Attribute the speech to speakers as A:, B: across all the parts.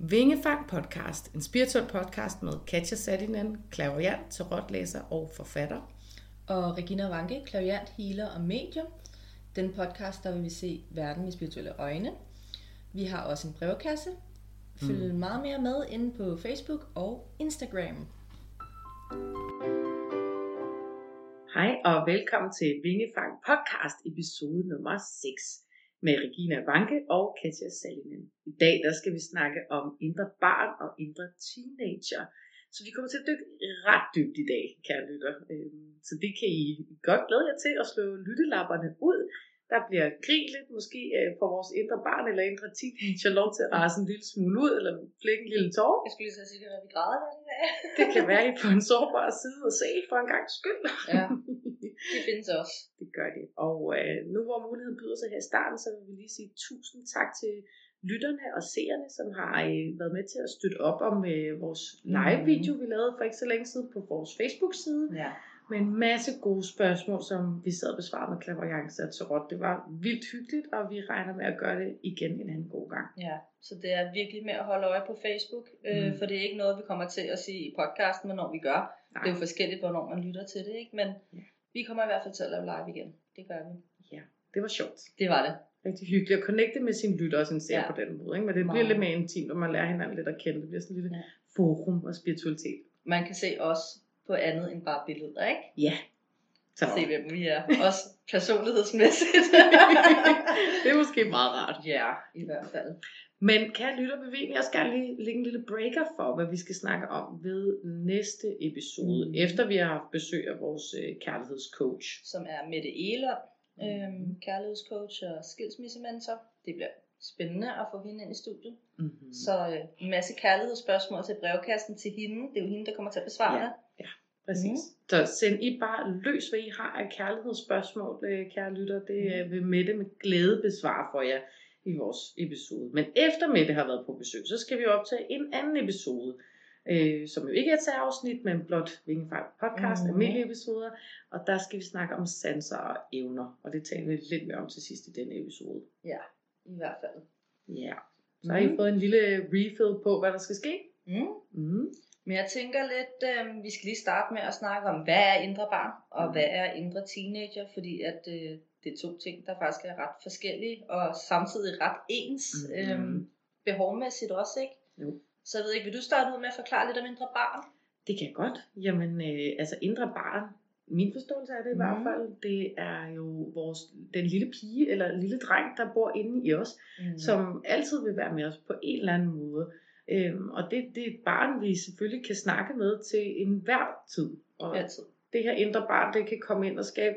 A: Vingefang podcast, en spirituel podcast med Katja Sadinen, klaverjant, tarotlæser og forfatter.
B: Og Regina Vanke, klaverjant, healer og medium. Den podcast, der vil vi se verden med spirituelle øjne. Vi har også en brevkasse. Følg mm. meget mere med inde på Facebook og Instagram.
A: Hej og velkommen til Vingefang podcast episode nummer 6 med Regina Vanke og Katja Salinen. I dag der skal vi snakke om indre barn og indre teenager. Så vi kommer til at dykke ret dybt i dag, kære lytter. Øhm, så det kan I godt glæde jer til at slå lyttelapperne ud. Der bliver grinet måske øh, på vores indre barn eller indre teenager lov til at rase en lille smule ud, eller flække en lille tår.
B: Jeg skulle lige så sige, at vi græder der i dag.
A: Det kan være, I på en sårbar side og se for en gang skyld.
B: Ja, det findes også.
A: Det gør det. Og øh, nu hvor muligheden byder sig her i starten, så vil vi lige sige tusind tak til lytterne og seerne, som har øh, været med til at støtte op om øh, vores live-video, vi lavede for ikke så længe siden på vores Facebook-side.
B: Ja.
A: Med en masse gode spørgsmål, som vi sad og besvarede med klaverjance og tarot. Det var vildt hyggeligt, og vi regner med at gøre det igen en anden god gang.
B: Ja, så det er virkelig med at holde øje på Facebook, øh,
A: Mm.
B: for det er ikke noget, vi kommer til at sige i podcasten, hvornår vi gør.
A: Nej.
B: Det er jo forskelligt, hvornår man lytter til det, ikke? men
A: Ja.
B: Vi kommer i hvert fald til at lave live igen. Det gør vi.
A: Ja, det var sjovt.
B: Det var det.
A: Rigtig hyggeligt at connecte med sine lyttere og sin seere
B: Ja.
A: på den måde. Ikke? Men det bliver
B: Meget.
A: lidt mere intimt, og man lærer hinanden lidt at kende. Det bliver sådan lille
B: Ja.
A: forum og spiritualitet.
B: Man kan se os på andet end bare billeder, ikke?
A: Ja. Så
B: Se hvem vi er. Også personlighedsmæssigt.
A: det er måske meget rart.
B: ja, i hvert fald.
A: Men kære lytter, egentlig også gerne lige lægge en lille breaker for, hvad vi skal snakke om ved næste episode,
B: Mm.
A: mm. efter vi har haft besøg af vores øh, kærlighedscoach.
B: Som er Mette Elund, øhm, kærlighedscoach og skilsmissementor. Det bliver spændende at få hende ind i studiet.
A: Mm-hmm.
B: Så øh, en masse kærlighedsspørgsmål til brevkassen til hende. Det er jo hende, der kommer til at besvare
A: Ja.
B: det.
A: Præcis. Mm. Så send I bare løs, hvad I har af kærlighedsspørgsmål, øh, kære lytter. Det øh, vil Mette med glæde besvare for jer i vores episode. Men efter Mette har været på besøg, så skal vi optage en anden episode, øh, som jo ikke er til afsnit, men blot Vingefejl podcast, mm. almindelige episoder. Og der skal vi snakke om sanser og evner, og det taler vi lidt mere om til sidst i denne episode.
B: Ja, i hvert fald.
A: Ja. Så har I
B: Mhm.
A: fået en lille refill på, hvad der skal ske.
B: Mm.
A: Mm.
B: Men jeg tænker lidt, øh, vi skal lige starte med at snakke om, hvad er indre barn, og
A: Mm.
B: hvad er indre teenager, fordi at øh, det er to ting, der faktisk er ret forskellige, og samtidig ret ens,
A: Mhm.
B: øh, behovmæssigt også, ikke?
A: Jo.
B: Så jeg ved ikke, vil du starte ud med at forklare lidt om indre barn?
A: Det kan jeg godt. Jamen, øh, altså indre barn, min forståelse af det i
B: Mhm.
A: hvert fald, det er jo vores, den lille pige eller lille dreng, der bor inde i os,
B: Mm.
A: som altid vil være med os på en eller anden måde. Øhm, og det, det er et barn, vi selvfølgelig kan snakke med til enhver tid. Og
B: Altid.
A: det her indre barn, det kan komme ind og skabe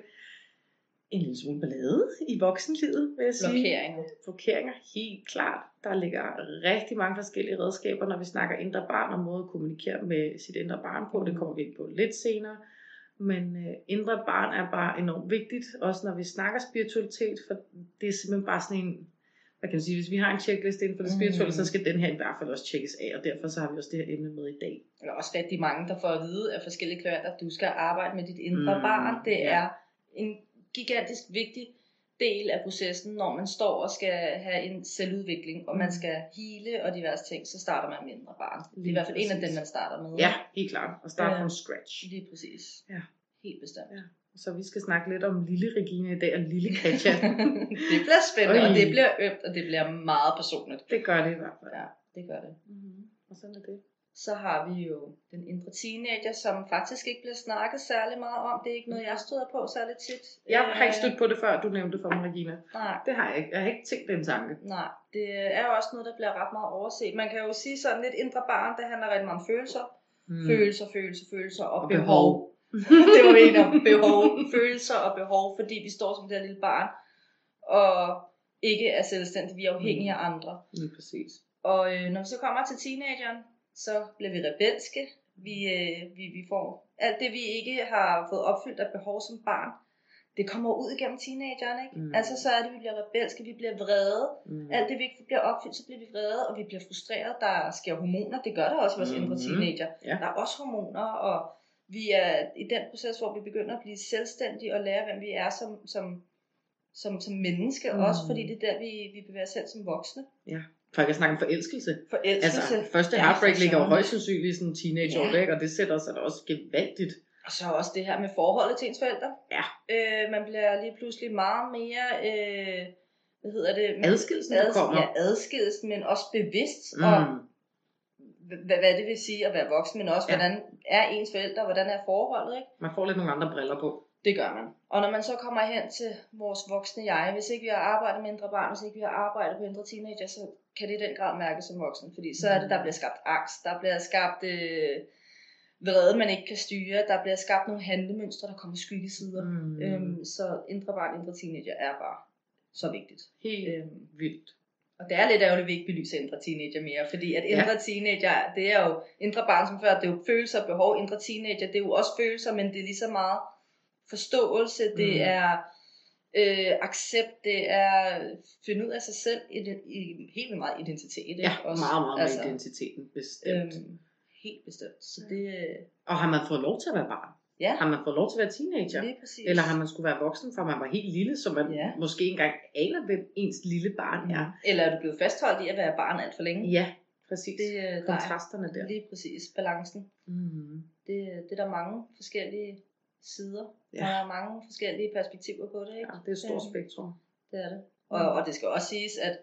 A: en lille smule ballade i voksenlivet, vil jeg sige.
B: Blokeringer.
A: Blokeringer, helt klart. Der ligger rigtig mange forskellige redskaber, når vi snakker indre barn og måde at kommunikere med sit indre barn på. Det kommer vi ind på lidt senere. Men øh, indre barn er bare enormt vigtigt, også når vi snakker spiritualitet, for det er simpelthen bare sådan en, hvad kan man sige, hvis vi har en checkliste inden for det spirituelle,
B: Mm.
A: så skal den her i hvert fald også tjekkes af, og derfor så har vi også det her emne med i dag.
B: Der er også rigtig mange, der får at vide af forskellige klienter, at du skal arbejde med dit indre
A: Mm,
B: barn. Det
A: ja.
B: er en gigantisk vigtig del af processen, når man står og skal have en selvudvikling, og man
A: Mm.
B: skal hele og diverse ting, så starter man med indre barn. Det er i
A: Lige
B: hvert fald en af
A: præcis.
B: dem, man starter med.
A: Ja, helt klart. Og starte
B: Ja.
A: from scratch.
B: Lige præcis.
A: Ja.
B: Helt bestemt.
A: Ja. Så vi skal snakke lidt om lille Regine i dag, og lille Katja.
B: det bliver spændende,
A: Oj.
B: og det bliver ømt, og det bliver meget personligt.
A: det gør det i hvert fald.
B: Ja, det gør det.
A: Mm-hmm. Og sådan er det.
B: Så har vi jo den indre teenager, som faktisk ikke bliver snakket særlig meget om. Det er ikke noget, jeg støder på særlig tit.
A: Jeg har ikke
B: Øh,
A: stødt på det før, du nævnte det for mig, Regina.
B: Nej,
A: Det har jeg ikke. Jeg har ikke tænkt den tanke.
B: Nej, det er jo også noget, der bliver ret meget overset. Man kan jo sige sådan lidt indre barn, det handler rigtig meget om følelser. Mm. Følelser, følelser, følelser og,
A: Og
B: behov. det var enige om. Behov, følelser og behov, fordi vi står som det her lille barn, og ikke er selvstændige. Vi er afhængige af andre.
A: Lige præcis.
B: Og øh, når vi så kommer til teenageren, så bliver vi rebelske. Vi, øh, vi, vi får alt det, vi ikke har fået opfyldt af behov som barn, det kommer ud igennem teenageren, ikke?
A: Mm.
B: Mm. Altså så er det, vi bliver rebelske, vi bliver vrede,
A: Mm.
B: alt det vi ikke bliver opfyldt, så bliver vi vrede, og vi bliver frustreret. Der sker hormoner, det gør der også i vores indre
A: Mhm.
B: teenager.
A: Ja.
B: Der er også hormoner, og vi er i den proces, hvor vi begynder at blive selvstændige og lære, hvem vi er som, som, som, som menneske, mm. også fordi det er der, vi, vi bevæger os selv som voksne.
A: Ja. For jeg kan snakke om forelskelse.
B: Forelskelse.
A: Altså, første
B: Ja,
A: heartbreak ligger jo højst sandsynligt i sådan en teenageår,
B: Ja.
A: og det sætter sig da også gevaldigt.
B: Og så også det her med forholdet til ens forældre.
A: Ja.
B: Øh, man bliver lige pludselig meget mere, øh, hvad hedder det?
A: Adskillelsen, der kommer.
B: Ja, adskillelsen, men også bevidst
A: Mm.
B: om, hvad, hvad det vil sige at være voksen, men også,
A: Ja.
B: hvordan er ens forældre, hvordan er forholdet, ikke?
A: Man får lidt nogle andre briller på.
B: Det gør man. Og når man så kommer hen til vores voksne jeg, hvis ikke vi har arbejdet med indre barn, hvis ikke vi har arbejdet på indre teenager, så kan det i den grad mærkes som voksen. Fordi så er det, der bliver skabt angst, der bliver skabt øh, vrede, man ikke kan styre, der bliver skabt nogle handlemønstre, der kommer skyggesider.
A: Mm.
B: Mm. Øhm, så indre barn, indre teenager er bare så vigtigt.
A: Helt
B: Øhm,
A: vildt.
B: og det er lidt ærgerligt, at vi ikke belyser indre teenager mere, fordi at indre ja. teenager, det er jo indre barn som før, det er jo følelser og behov. Indre teenager, det er jo også følelser, men det er lige så meget forståelse, det
A: Mm.
B: er øh, accept, det er finde ud af sig selv, i, det, i helt meget identitet. Ikke?
A: Ja,
B: Også,
A: meget, meget med
B: altså,
A: identiteten, bestemt.
B: Øhm, helt bestemt. Så det, øh,
A: Og har man fået lov til at være barn?
B: ja,
A: Har man fået lov til at være teenager?
B: lige præcis.
A: Eller har man skulle være voksen, fra man var helt lille, så man
B: Ja.
A: måske ikke engang aner, hvem ens lille barn er.
B: Eller er du blevet fastholdt i at være barn alt for længe?
A: Ja, præcis.
B: Det, øh, der er
A: Kontrasterne der.
B: lige præcis balancen.
A: Mm.
B: det, det er der mange forskellige sider.
A: Ja.
B: Ja. Der er mange forskellige perspektiver på det, ikke?
A: Ja, det er et stort
B: Øhm,
A: spektrum.
B: Det er det. Og, og det skal også siges, at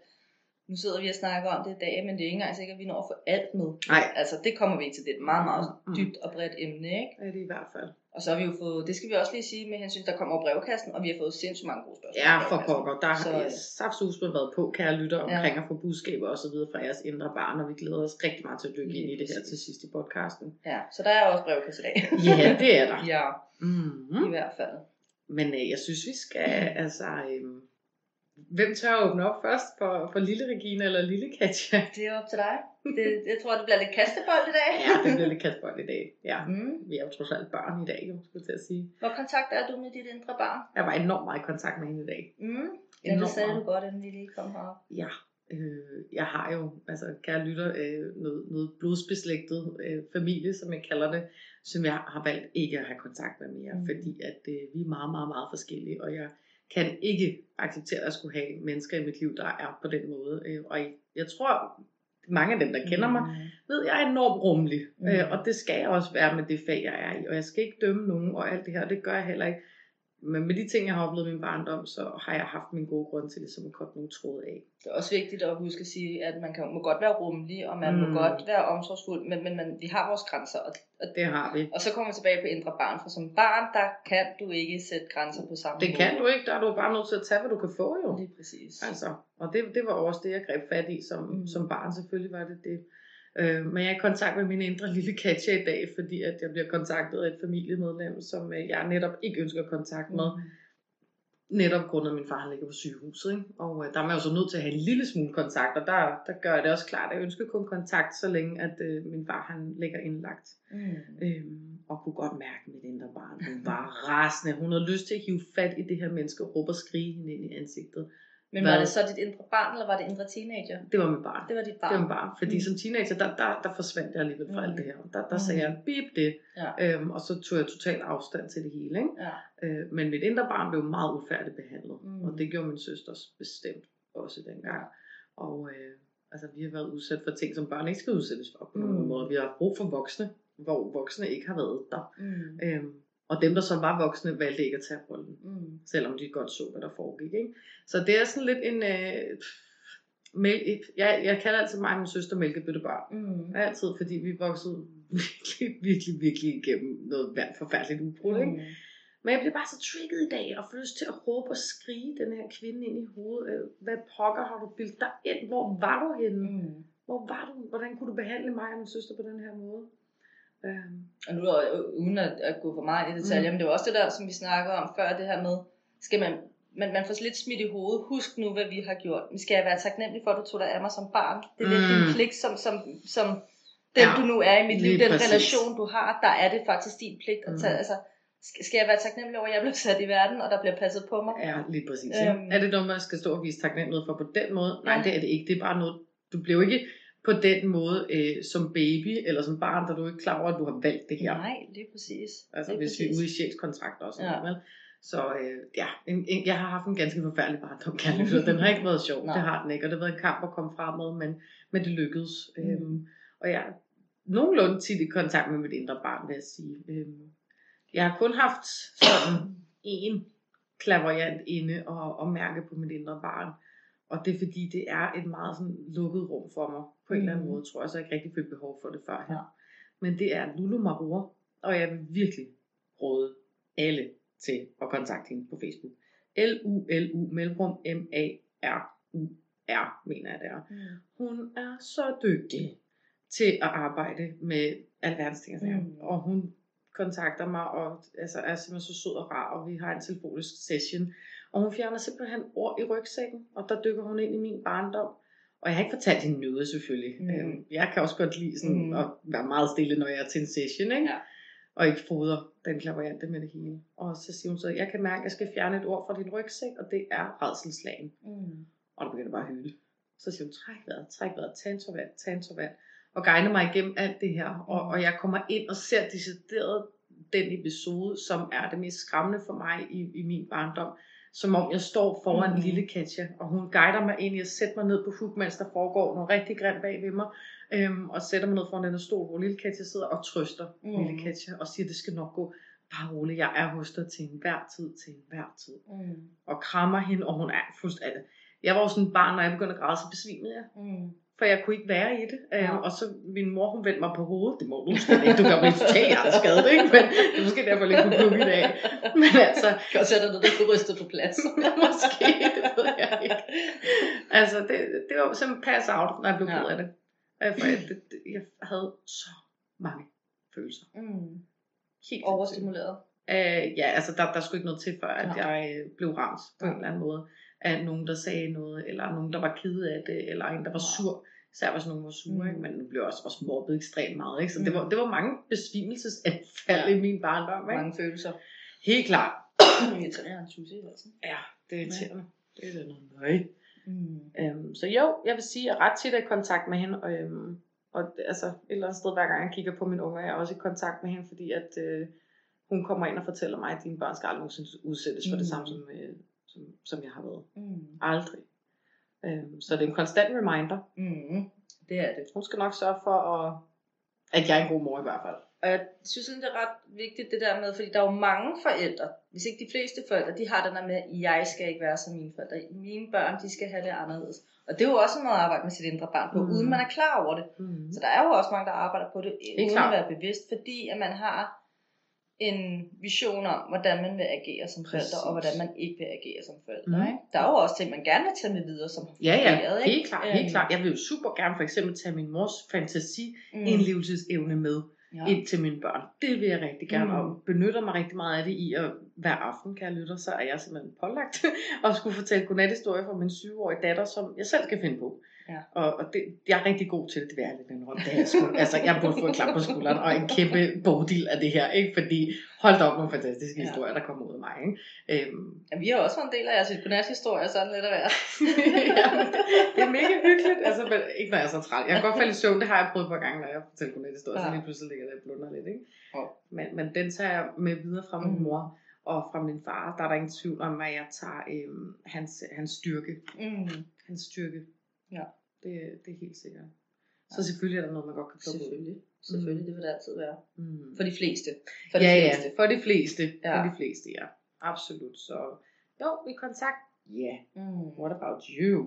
B: nu sidder vi og snakker om det i dag, men det er ikke engang sikkert, at vi når at få alt med.
A: Nej,
B: Altså, det kommer vi til. Det er et meget, meget dybt og bredt emne, ikke?
A: det er det i hvert fald.
B: Og så har vi jo fået, det skal vi også lige sige med hensyn, der kommer brevkassen, og vi har fået sindssygt mange gode spørgsmål.
A: Ja, for pokker. Der har
B: Så, øh,
A: saftsusme været på, kære lytter, omkring
B: Ja.
A: at få budskaber og så videre fra jeres indre barn, og vi glæder os rigtig meget til at dykke ind i det her til sidst i podcasten.
B: Ja, så der er også brevkasse i dag.
A: Ja, det er der.
B: ja,
A: Mm.
B: i hvert fald.
A: Men øh, jeg synes, vi skal, altså, øh, hvem tør at åbne op først for, for lille Regina eller lille Katja?
B: Det er op til dig. Det, jeg tror, det bliver lidt kastebold i dag.
A: Ja, det bliver lidt kastbold i dag. Ja,
B: Mm.
A: vi er jo trods alt børn i dag, jo, skulle jeg til at sige.
B: Hvor kontakt er du med dit indre barn?
A: Jeg var enormt meget i kontakt med hende i dag.
B: Mm. Ja, det sagde du godt, inden vi lige kom herop.
A: Ja, øh, jeg har jo, altså kære lytter, øh, noget, noget blodsbeslægtet øh, familie, som jeg kalder det, som jeg har valgt ikke at have kontakt med mere,
B: mm.
A: fordi at øh, vi er meget, meget, meget forskellige, og jeg kan ikke acceptere at skulle have mennesker i mit liv, der er på den måde. Øh, og jeg, jeg tror, mange af dem, der kender mig, ved, jeg er enormt rummelig,
B: Mm.
A: mm. øh, og det skal jeg også være med det fag, jeg er i, og jeg skal ikke dømme nogen og alt det her, det gør jeg heller ikke. Men med de ting, jeg har oplevet i min barndom, så har jeg haft min gode grund til det, som at korte nogle tråde af.
B: Det er også vigtigt at huske at sige, at man kan, må godt være rummelig, og man mm. må godt være omsorgsfuld, men, men, men vi har vores grænser. Og, og,
A: Det har vi.
B: og så kommer vi tilbage på indre barn, for som barn, der kan du ikke sætte grænser på samme
A: Det
B: måde.
A: kan du ikke, der er du bare nødt til at tage, hvad du kan få jo.
B: Lige præcis.
A: Altså, og det, det var også det, jeg greb fat i som,
B: mm.
A: som barn. Selvfølgelig var det det. Øh, men jeg er i kontakt med min indre lille Katja i dag, fordi at jeg bliver kontaktet af et familiemedlem, som øh, jeg netop ikke ønsker kontakt med.
B: Mm.
A: Netop grundet, at min far han ligger på sygehuset. Ikke? Og øh, der er man jo så nødt til at have en lille smule kontakt, og der, der gør jeg det også klart, at jeg ønsker kun kontakt, så længe at øh, min far han ligger indlagt.
B: Mm.
A: Øhm, og kunne godt mærke mit indre barn. Hun var rasende. Hun havde lyst til at hive fat i det her menneske og råbe og skrige hende ind i ansigtet.
B: Men
A: Hvad?
B: var det så dit indre barn, eller var det indre teenager?
A: Det var mit barn.
B: Det var dit
A: Det
B: barn.
A: var mit barn. Fordi
B: Mm.
A: som teenager, der, der, der forsvandt jeg alligevel fra
B: Mm.
A: alt det her. Der, der
B: Mm.
A: sagde jeg, bip det.
B: Ja.
A: Øhm, og så tog jeg totalt afstand til det hele. Ikke?
B: Ja.
A: Øh, men mit indre barn blev meget ufærdigt behandlet.
B: Mm.
A: Og det gjorde min søsters bestemt også dengang. Og øh, altså, vi har været udsat for ting, som børn ikke skal udsættes for på
B: Mm.
A: nogen måde. Vi har brug for voksne, hvor voksne ikke har været der.
B: Mm.
A: Øhm, og dem, der så var voksne, valgte ikke at tage rollen.
B: Mm.
A: Selvom de godt så, hvad der foregik. Ikke? Så det er sådan lidt en... Øh, mæl- jeg, jeg kalder altid mig og min søster mælkebøttebørn.
B: Mm.
A: Altid, fordi vi voksede virkelig, virkelig, virkelig igennem noget forfærdeligt ubrudt. Ikke?
B: Mm.
A: Men jeg blev bare så trigget i dag, og får lyst til at råbe og skrige den her kvinde ind i hovedet. Øh, Hvad pokker har du bildt dig ind? Hvor var du henne?
B: Mm.
A: Hvor var du? Hvordan kunne du behandle mig og min søster på den her måde? Øhm,
B: Og nu er uden at, at gå for meget i detaljer, mm. men det var også det der, som vi snakker om før, det her med, skal man, man, man får lidt smidt i hovedet, husk nu, hvad vi har gjort. Men skal jeg være taknemmelig for, at du tog dig af mig som barn? Det er lidt
A: Mm.
B: din pligt som, som, som den,
A: Ja,
B: du nu er i mit liv, den
A: præcis.
B: relation, du har, der er det faktisk din pligt at tage,
A: Mm.
B: altså, skal, jeg være taknemmelig over, at jeg blev sat i verden, og der bliver passet på mig?
A: Ja, lige præcis.
B: Øhm.
A: Er det noget, man skal stå og vise taknemmelighed for på den måde? Nej,
B: Ja.
A: det er det ikke. Det er bare noget, du jo ikke på den måde øh, som baby eller som barn, der du er ikke klar over, at du har valgt det her.
B: Nej, lige præcis.
A: Altså
B: lige
A: hvis vi er
B: præcis.
A: ude i chefskontrakter og sådan
B: Ja.
A: noget. Vel? Så øh, ja, en, en, jeg har haft en ganske forfærdelig barndom, kan jeg. Den har ikke været sjov,
B: Nej.
A: det har den ikke. Og det har været en kamp at komme fremad, men, men det lykkedes.
B: Mm.
A: Øhm, og jeg er nogenlunde tit i kontakt med mit indre barn, vil jeg sige. Øhm, jeg har kun haft sådan en klaverjant inde og, og mærke på mit indre barn. Og det er fordi, det er et meget sådan lukket rum for mig, på en eller anden
B: Mhm.
A: måde, tror jeg, så jeg ikke rigtig følt behov for det før her.
B: Ja.
A: Men det er Lulu Marua, og jeg vil virkelig råde alle til at kontakte hende på Facebook. L-U-L-U mellemrum M-A-R-U-R, mener jeg det er.
B: Mm.
A: Hun er så dygtig til at arbejde med alverdens ting. Mm.
B: Mm.
A: Og hun kontakter mig og altså, er simpelthen så sød og rar, og vi har en telefonisk session. Og hun fjerner simpelthen ord i rygsækken, og der dykker hun ind i min barndom. Og jeg har ikke fortalt hende noget selvfølgelig.
B: Mm.
A: Øhm, jeg kan også godt lide sådan,
B: Mm.
A: at være meget stille, når jeg er til en session. Ikke?
B: Ja.
A: Og ikke fodre den klaverante med det hele. Og så siger hun så, jeg kan mærke, at jeg skal fjerne et ord fra din rygsæk, og det er redselslagen.
B: Mm.
A: Og der begynder bare at hyle. Så siger hun, træk vejret, træk vejret, tag en tår vand, tag en tår vand. Og guide mig igennem alt det her. Og, og jeg kommer ind og ser decideret den episode, som er det mest skræmmende for mig i, i min barndom. Som om jeg står foran
B: Mm.
A: lille Katja, og hun guider mig ind i at sætte mig ned på huk, mens der foregår noget rigtig grimt bag ved mig. Øhm, og sætter mig ned foran den stol, hvor lille Katja sidder og trøster
B: Mm.
A: lille Katja, og siger, det skal nok gå. Bare rolig, jeg er hos dig til enhver tid, til enhver tid
B: Mm.
A: og krammer hende, og hun er fuldstændig... Jeg var jo sådan en barn, når jeg begyndte at græde, så besvimede jeg.
B: Mm.
A: For jeg kunne ikke være i det.
B: Ja.
A: Ja. Og så min mor, hun vendte mig på hovedet. Det må du ikke. Du gør mig totalt hjerteskadet, ikke? Men det er måske derfor, jeg ikke kunne plukke i dag. Men altså,
B: Kan også sætte dig, der kunne ryste på plads.
A: måske, det ved jeg ikke. Altså, det, det var simpelthen pass out, når jeg blev
B: Ja.
A: af det. Øh, For jeg, det, det, jeg havde så mange følelser.
B: Mm.
A: Helt.
B: Overstimuleret.
A: Øh, ja, altså der, der skulle ikke noget til, før at
B: Nej.
A: jeg blev ramt på
B: Nej.
A: en eller anden måde. Af nogen, der sagde noget, eller nogen, der var ked af det, eller en, der var sur. Især hvis nogen var sure,
B: Mm.
A: ikke? men nu blev også, også mobbet ekstremt meget. Ikke? Så det,
B: Mm.
A: var, det var mange besvimelsesanfald
B: Ja.
A: i min barndom. Ikke?
B: Mange følelser.
A: Helt klart.
B: Irriterende en susse i halsen.
A: Ja, det er irriterende. Det er det noget. Nej.
B: Mm.
A: Øhm, så jo, jeg vil sige, at jeg er ret tit er i kontakt med hende. Og, øhm, og det- altså, et eller andet sted, hver gang jeg kigger på min unge, er jeg også i kontakt med hende, fordi at øh, hun kommer ind og fortæller mig, at dine børn skal aldrig nogensinde udsættes for det
B: Mm.
A: samme, som, øh, som, som jeg har været.
B: Mm.
A: Aldrig. Øhm, så det er en konstant reminder.
B: Mm. Det er det.
A: Hun skal nok sørge for, at, at jeg er en god mor i hvert fald.
B: Og jeg synes, det er ret vigtigt det der med, fordi der er jo mange forældre, hvis ikke de fleste forældre, de har den der med, at jeg skal ikke være som mine forældre. Mine børn, de skal have det anderledes. Og det er jo også en måde at arbejde med sit indre barn på,
A: Mm.
B: uden man er klar over det.
A: Mm.
B: Så der er jo også mange, der arbejder på det, uden at være bevidst, fordi at man har en vision om, hvordan man vil agere som forælder, og
A: Præcis.
B: hvordan man ikke vil agere som forælder.
A: Mm.
B: Ikke? Der er jo også ting, man gerne vil tage med videre, som har
A: Ja, ja,
B: fungeret, ikke?
A: helt klart, helt
B: Øhm,
A: klart. Jeg vil jo super gerne for eksempel tage min mors fantasi,
B: Mm.
A: med.
B: Ja.
A: ind til mine børn. Det vil jeg rigtig gerne,
B: Mm.
A: mm. og benytter mig rigtig meget af det i, at hver aften, kan jeg lytte, så er jeg simpelthen pålagt at skulle fortælle godnathistorier for min syvårige datter, som jeg selv skal finde på.
B: Ja.
A: Og, og det, jeg er rigtig god til det, det vil jeg lidt indrømme. Det jeg, altså, jeg burde få en klap på skulderen og en kæmpe bogdil af det her, ikke? fordi hold da op nogle fantastiske
B: Ja.
A: historier, der kommer ud af mig. Ikke? Øhm,
B: Ja, vi har også været en del af jeres godnathistorie, sådan lidt af hvert.
A: ja, det, er mega hyggeligt. Altså, men ikke når jeg er så træt. Jeg kan godt falde i søvn. Det har jeg prøvet et par gange, når jeg fortæller godnathistorier. Ja. Så lige pludselig ligger det og blunder lidt. Ikke?
B: Ja.
A: Men, men den tager jeg med videre fra min
B: Mm.
A: mor og fra min far. Der er der ingen tvivl om, at jeg tager øhm, hans, hans styrke.
B: Mm.
A: Hans styrke.
B: Ja.
A: Det, det er helt sikkert. Så selvfølgelig er der noget, man godt kan plukke ud.
B: Selvfølgelig. Selvfølgelig, det vil det altid være.
A: Mm.
B: For de fleste. For de
A: ja,
B: fleste.
A: ja, for de fleste.
B: Ja.
A: For de fleste, ja. Absolut. Så jo, i kontakt. Ja. Yeah.
B: Mm.
A: What about you?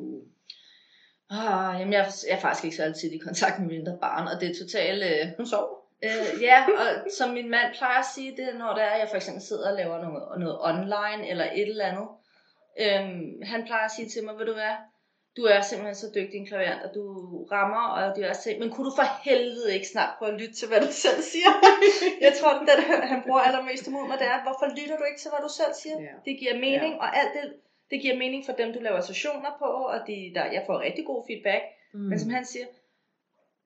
B: Ah, jamen, jeg, er- jeg er faktisk ikke så altid i kontakt med mine barn, og det er totalt... Øh,
A: Hun sover.
B: øh, ja, og som min mand plejer at sige, det er, når det er, jeg for eksempel sidder og laver noget, noget online eller et eller andet. Øhm, han plejer at sige til mig, ved du hvad, du er simpelthen så dygtig en klaverant, og du rammer, og du er selv, men kunne du for helvede ikke snart prøve at lytte til, hvad du selv siger? jeg tror, det den, han bruger allermest imod mig, det er, hvorfor lytter du ikke til, hvad du selv siger?
A: Ja.
B: Det giver mening, og alt det, det giver mening for dem, du laver sessioner på, og de, der, jeg får rigtig god feedback.
A: Mm.
B: Men som han siger,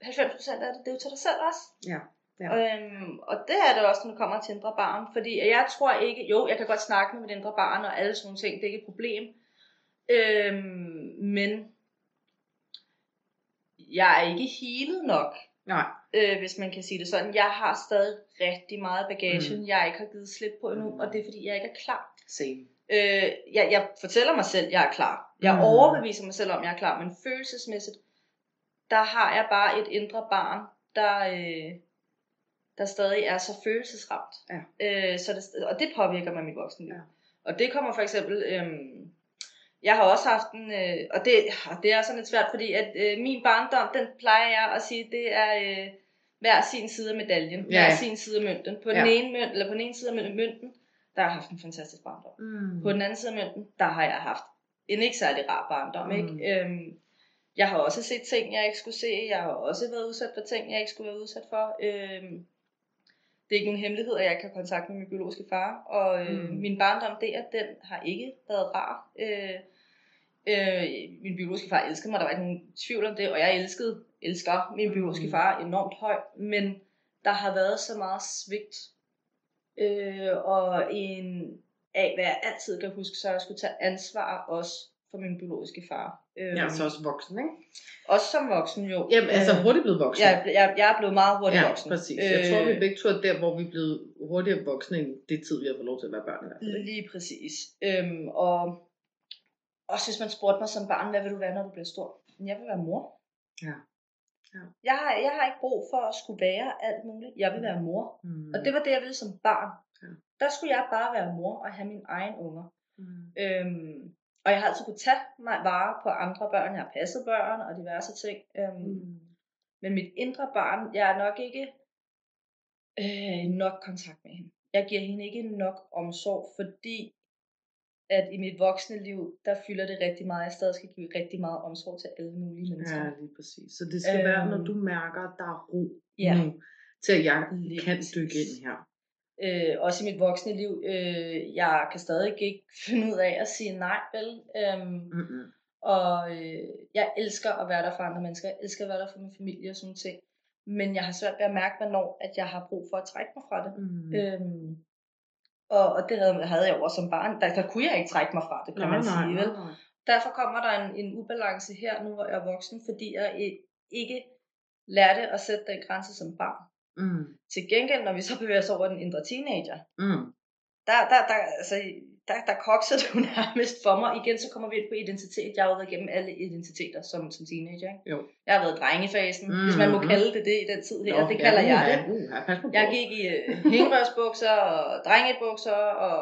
B: 90% af det, det er jo til dig selv også.
A: Ja, ja.
B: Øhm, og det er det også, når det kommer til indre barn. Fordi jeg tror ikke, jo, jeg kan godt snakke med mit indre barn og alle sådan nogle ting, det er ikke et problem. Øhm, men jeg er ikke healet nok,
A: Nej.
B: øh, hvis man kan sige det sådan. Jeg har stadig rigtig meget bagage,
A: Mm.
B: jeg ikke har givet slip på endnu, og det er fordi, jeg ikke er klar.
A: Same.
B: Øh, jeg, jeg fortæller mig selv, at jeg er klar. Jeg
A: Mm.
B: overbeviser mig selv om, jeg er klar, men følelsesmæssigt, der har jeg bare et indre barn, der, øh, der stadig er så følelsesramt.
A: Ja.
B: Øh, så det, og det påvirker mig i mit voksenliv.
A: Ja.
B: Og det kommer for eksempel... Øh, jeg har også haft en, øh, og det, og det er sådan lidt svært, fordi at øh, min barndom, den plejer jeg at sige, det er øh, hver sin side af medaljen,
A: Ja.
B: hver sin side af mønten. På den
A: Ja.
B: ene mønt, eller på den ene side af mønten, der har jeg haft en fantastisk barndom.
A: Mm.
B: På den anden side af mønten, der har jeg haft en ikke særlig rar barndom.
A: Mm.
B: Ikke? Øhm, jeg har også set ting, jeg ikke skulle se. Jeg har også været udsat for ting, jeg ikke skulle være udsat for. Øhm, det er ikke nogen hemmelighed, at jeg har kontakt med min biologiske far. Og øh,
A: mm.
B: min barndom der, den har ikke været rar. Øh, øh, min biologiske far elskede mig, der var ikke nogen tvivl om det. Og jeg elskede, elsker min biologiske
A: Mm.
B: far enormt højt. Men der har været så meget svigt. Øh, og en af, hvad jeg altid kan huske, så jeg skulle tage ansvar også for min biologiske far. Øh,
A: Ja, så også voksen, ikke?
B: Også som voksen jo.
A: Jamen, altså
B: Øh,
A: hurtigt blevet voksen.
B: jeg, jeg, jeg er blevet meget hurtigt
A: ja,
B: voksen.
A: præcis. Jeg tror, vi
B: Øh,
A: begge to er der, hvor vi er blevet hurtigere voksne, end det tid, vi har fået lov til at være børn i hvert fald.
B: Lige præcis. Øhm, og også hvis man spurgte mig som barn, hvad vil du være, når du bliver stor? Jeg vil være mor.
A: Ja. Ja.
B: Jeg, har, jeg har ikke brug for at skulle være alt muligt. Jeg vil være mor.
A: Mm.
B: Og det var det, jeg ville som barn.
A: Ja.
B: Der skulle jeg bare være mor og have min egen unger.
A: Mm.
B: Øhm, og jeg har altid kunne tage mig vare på andre børn. Jeg har passet børn og diverse ting. Øhm,
A: Mm.
B: Men mit indre barn, jeg er nok ikke øh, nok kontakt med hende. Jeg giver hende ikke nok omsorg, fordi at i mit voksne liv, der fylder det rigtig meget. Jeg stadig skal give rigtig meget omsorg til alle mulige mennesker.
A: Ja, lige præcis. Så det skal øhm. være, når
B: Øhm.
A: du mærker, at der er ro
B: Ja.
A: nu, til at jeg
B: Lige
A: kan
B: præcis.
A: dykke ind her.
B: Øh, også i mit voksne liv, øh, jeg kan stadig ikke finde ud af at sige nej, vel? Øhm,
A: Mm-mm.
B: Og øh, jeg elsker at være der for andre mennesker. Jeg elsker at være der for min familie og sådan ting. Men jeg har svært ved at mærke, hvornår at jeg har brug for at trække mig fra det.
A: Mm.
B: Øhm, og, og det havde, havde jeg også som barn. Der, der kunne jeg ikke trække mig fra det, kan man sige. Vel?
A: nej.
B: Derfor kommer der en, en ubalance her, nu hvor jeg er voksen, fordi jeg ikke lærte at sætte den grænse som barn.
A: Mm.
B: Til gengæld, når vi så bevæger os over den indre teenager,
A: Mm.
B: der, der, der, altså, der, der kokser det jo nærmest for mig. Igen, så kommer vi ind på identitet. Jeg har jo været igennem alle identiteter som, som teenager. Ikke?
A: Jo.
B: Jeg har været drengefasen,
A: Mm,
B: mm, hvis man må
A: mm.
B: kalde det det i den tid her.
A: Nå,
B: det kalder
A: ja,
B: jeg det.
A: pas på
B: Jeg gik i uh, hængerørsbukser og drengebukser og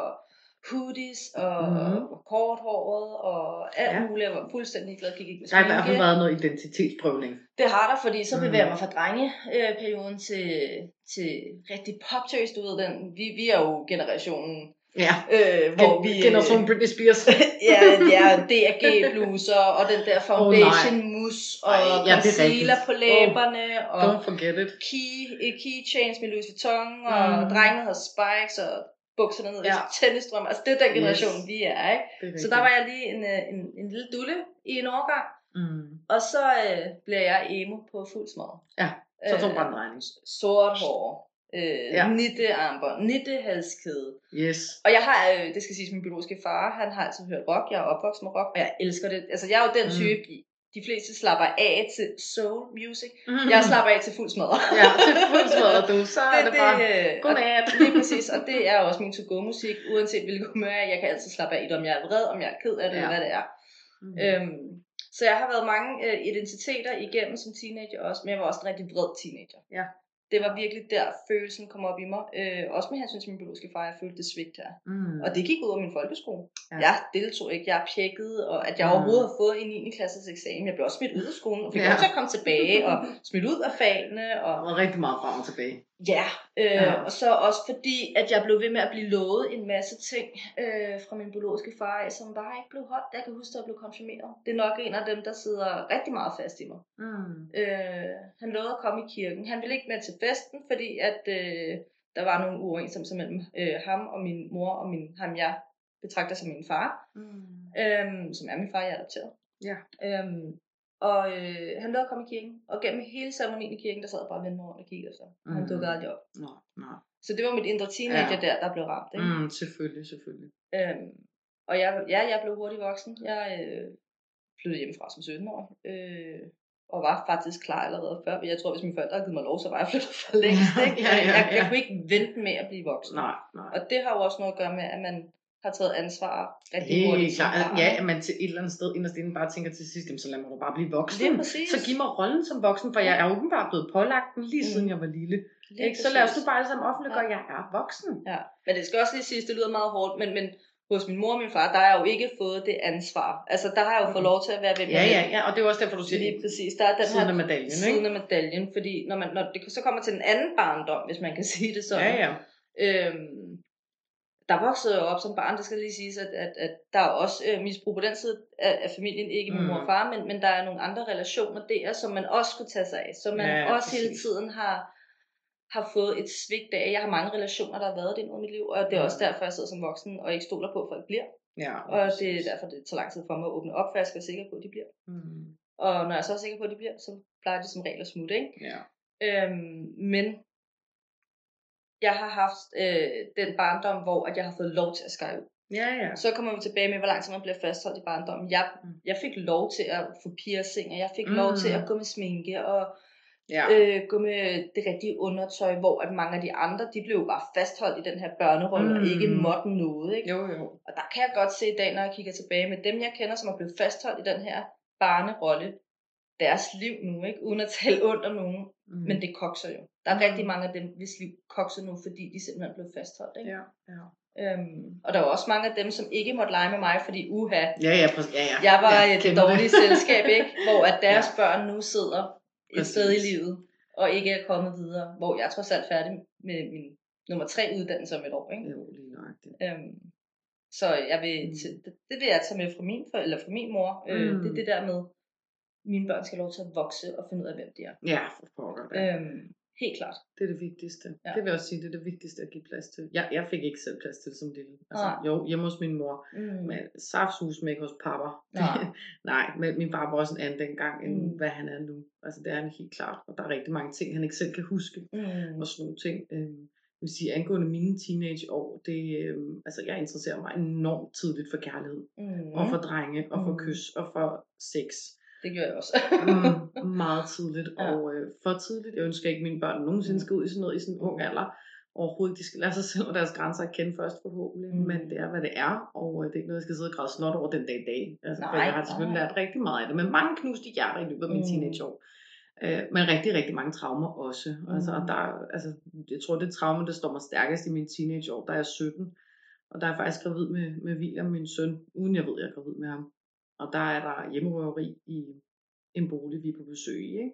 B: hoodies og,
A: Mhm.
B: og korthåret og alt
A: Ja.
B: muligt. Jeg var fuldstændig glad, gik ikke med
A: Der har i hvert fald været noget identitetsprøvning.
B: Det har der, fordi så bevæger jeg mig fra drengeperioden til, til rigtig poptøs, du ved den. Vi, vi er jo generationen,
A: Ja.
B: øh, hvor
A: Gen-
B: vi...
A: Generation Britney Spears.
B: ja, ja, DRG bluser og den der foundation oh, mus og
A: Ej, ja, er
B: concealer på læberne og
A: Don't forget it.
B: key, eh, keychains med Louis Vuitton og
A: Mm.
B: drengene havde spikes og bukserne ned
A: Ja.
B: tennisstrøm. Altså det er den generation,
A: Yes.
B: vi er, ikke?
A: Er
B: Så der var jeg lige en, øh, en, en lille dulle i en årgang,
A: Mm.
B: og så øh, blev jeg emo på fuld smadret.
A: Ja, Så tog en regning.
B: Sort hår, øh,
A: Ja.
B: ja. nitte armbånd, nitte halskæde.
A: Yes.
B: Og jeg har, øh, det skal siges, min biologiske far, han har altid hørt rock. Jeg er opvokset med rock, og jeg elsker det. Altså, jeg er jo den
A: Mm.
B: type, de fleste slapper af til soul music.
A: Mm.
B: Jeg slapper af til fuld smadret.
A: Ja, til fuld smadret, du. Så er det, bare,
B: øh,
A: godnat.
B: Lige præcis, og det er også min to-go musik, uanset hvilket humør jeg. Jeg kan altid slappe af i det, om jeg er vred, om jeg er ked af det,
A: Ja.
B: hvad det er.
A: Mm.
B: Øhm, så jeg har været mange øh, identiteter igennem som teenager også, men jeg var også en rigtig vred teenager.
A: Ja.
B: Det var virkelig der følelsen kom op i mig. Øh, også med hensyn til min biologiske far, jeg følte det svigt her.
A: Mm.
B: Og det gik ud af min folkeskole.
A: Ja.
B: Jeg deltog ikke, jeg pjekkede, og at jeg
A: Mm.
B: overhovedet har fået en 9. klasses eksamen. Jeg blev også smidt ud af skolen, og fik
A: Ja.
B: lov til at komme tilbage, og smidt ud af fagene. Og,
A: var rigtig meget frem og tilbage.
B: Ja, øh,
A: Ja.
B: og så også fordi, at jeg blev ved med at blive lovet en masse ting øh, fra min biologiske far, som bare ikke blev holdt. Jeg kan huske, at jeg blev konfirmeret. Det er nok en af dem, der sidder rigtig meget fast i mig.
A: Mm.
B: Øh, han lovede at komme i kirken. Han ville ikke med til festen, fordi at øh, der var nogle uoverensstemmelser mellem øh, ham og min mor og min, ham, jeg betragter som min far,
A: Mm.
B: øhm, som er min far, jeg er adopteret.
A: Ja.
B: Øhm, og øh, han lovede at komme i kirken, og gennem hele ceremonien i kirken, der sad jeg bare og vendte mig rundt og kiggede ham. Og han
A: Mm.
B: dukkede aldrig op.
A: Nå, nå.
B: Så det var mit indre teenager
A: Ja.
B: ja. der, der blev ramt. Ikke?
A: Mm, selvfølgelig, selvfølgelig.
B: Øhm, og jeg, ja, jeg blev hurtigt voksen. Jeg øh, flyttede hjemmefra som 17-årig. Øh, og var faktisk klar allerede før. Jeg tror, hvis mine forældre havde givet mig lov, så var jeg flyttet for længst. Ikke?
A: Ja, ja,
B: Jeg, jeg, jeg
A: ja.
B: kunne ikke vente med at blive voksen.
A: Nej, nej.
B: Og det har jo også noget at gøre med, at man har taget ansvar rigtig hurtigt.
A: Klart. Ja, at man til et eller andet sted inderst inden bare tænker til sidst, "Jamen, så lad mig da bare blive voksen. Så giv mig rollen som voksen, for jeg er åbenbart blevet pålagt den lige siden
B: Mm.
A: jeg var lille.
B: Lige
A: Ikke? Så lad os nu bare alle sammen offentliggøre, at jeg er voksen.
B: Ja, men det skal også lige siges, det lyder meget hårdt, men, men hos min mor og min far, der har jeg jo ikke fået det ansvar. Altså, der har jeg jo fået
A: Mhm.
B: lov til at være ved
A: Ja, ja, ja, og det er også derfor, du siger,
B: Lige præcis. Der er den
A: siden af
B: her
A: medaljen,
B: siden
A: ikke?
B: af medaljen, fordi når, man, når det så kommer til den anden barndom, hvis man kan sige det sådan,
A: Ja, ja.
B: Øhm, der voksede jeg op som barn, det skal lige siges, at, at, at der er også øh, misbrug på den side af, af familien, ikke min
A: Mm.
B: mor og far, men, men der er nogle andre relationer der, som man også skulle tage sig af, som man
A: Ja,
B: ja, også hele
A: præcis.
B: tiden har, har fået et svigt af. Jeg har mange relationer, der har været det i mit liv, og det er
A: Mm.
B: også derfor, jeg sidder som voksen og ikke stoler på, at folk bliver.
A: ja
B: Og det er derfor, det tager lang tid for mig at åbne op, for jeg skal være sikker på, at de bliver.
A: Mm.
B: Og når jeg så er sikker på, at de bliver, så plejer de som regel at smutte, ikke?
A: Ja.
B: Øhm, men jeg har haft øh, den barndom, hvor at jeg har fået lov til at skære ud.
A: Ja, ja.
B: Så kommer vi tilbage med, hvor lang tid man bliver fastholdt i barndommen. Jeg,
A: Mm.
B: jeg fik lov til at få piercing, og jeg fik
A: Mm.
B: lov til at gå med sminke, og
A: ja.
B: øh, gå med det rigtige undertøj, hvor at mange af de andre, de blev bare fastholdt i den her børnerolle, mm. og
A: Mm.
B: ikke måtte noget. Ikke?
A: Jo, jo.
B: Og der kan jeg godt se i dag, når jeg kigger tilbage med dem, jeg kender, som er blevet fastholdt i den her barnerolle, deres liv nu, ikke? uden at tale ondt om nogen,
A: Mm.
B: men det kokser jo. Der er
A: Mm.
B: rigtig mange af dem, hvis liv kokser nu, fordi de simpelthen blev fastholdt. Ikke?
A: Ja, ja.
B: Øhm, og der var også mange af dem, som ikke måtte lege med mig, fordi uha,
A: Ja, ja, præcis. Ja, ja.
B: jeg var
A: ja,
B: et dårligt selskab, ikke? hvor at deres ja. børn nu sidder et
A: Præcis.
B: sted i livet, og ikke er kommet videre, hvor jeg er trods alt færdig med min nummer tre uddannelse om et år. Ikke?
A: Jo, lige nøjagtigt.
B: Øhm, så jeg vil,
A: Mm.
B: det, det vil jeg tage med fra min, for, eller fra min mor. Øh,
A: Mm.
B: det er det der med, mine børn skal have lov til at vokse og finde ud af, hvem de er.
A: Ja, for pokker da.
B: Øhm, helt klart.
A: Det er det vigtigste. Ja.
B: Ja.
A: Det vil jeg også sige, det er det vigtigste at give plads til. Jeg, jeg fik ikke selv plads til som lille. Altså,
B: Nej.
A: jo, hjemme hos min mor.
B: Mm.
A: Men saftsus med ikke hos pappa.
B: Nej.
A: Nej, men min far var også en anden dengang, end
B: Mm.
A: hvad han er nu. Altså det er han helt klart. Og der er rigtig mange ting, han ikke selv kan huske.
B: Mm.
A: Og sådan nogle ting. Øhm, jeg vil sige, angående mine teenageår, det, øhm, altså jeg interesserer mig enormt tidligt for kærlighed.
B: Mm.
A: Og for drenge, og for
B: Mm.
A: kys, og for sex.
B: Det gør jeg også.
A: mm, meget tidligt,
B: Ja.
A: og øh, for tidligt. Jeg ønsker ikke, at mine børn nogensinde skal ud i sådan noget i sådan en ung alder. Overhovedet, de skal lære sig selv og deres grænser at kende først forhåbentlig,
B: Mm.
A: mm. men det er, hvad det er, og øh, det er ikke noget, jeg skal sidde og græde snot over den dag i dag. Altså, for
B: Nej,
A: jeg har selvfølgelig
B: nej.
A: lært rigtig meget af det, men mange knuste hjerter i løbet af mine
B: Mm.
A: teenageår. Øh, men rigtig, rigtig mange traumer også. Altså, og
B: Mm.
A: der, er- altså, jeg tror, det traume, der står mig stærkest i mine teenageår, der er jeg 17. Og der er jeg faktisk gravid med, med William, min søn, uden jeg ved, jeg er gravid med ham. Og der er der hjemmerøveri i en bolig, vi er på besøg i, ikke?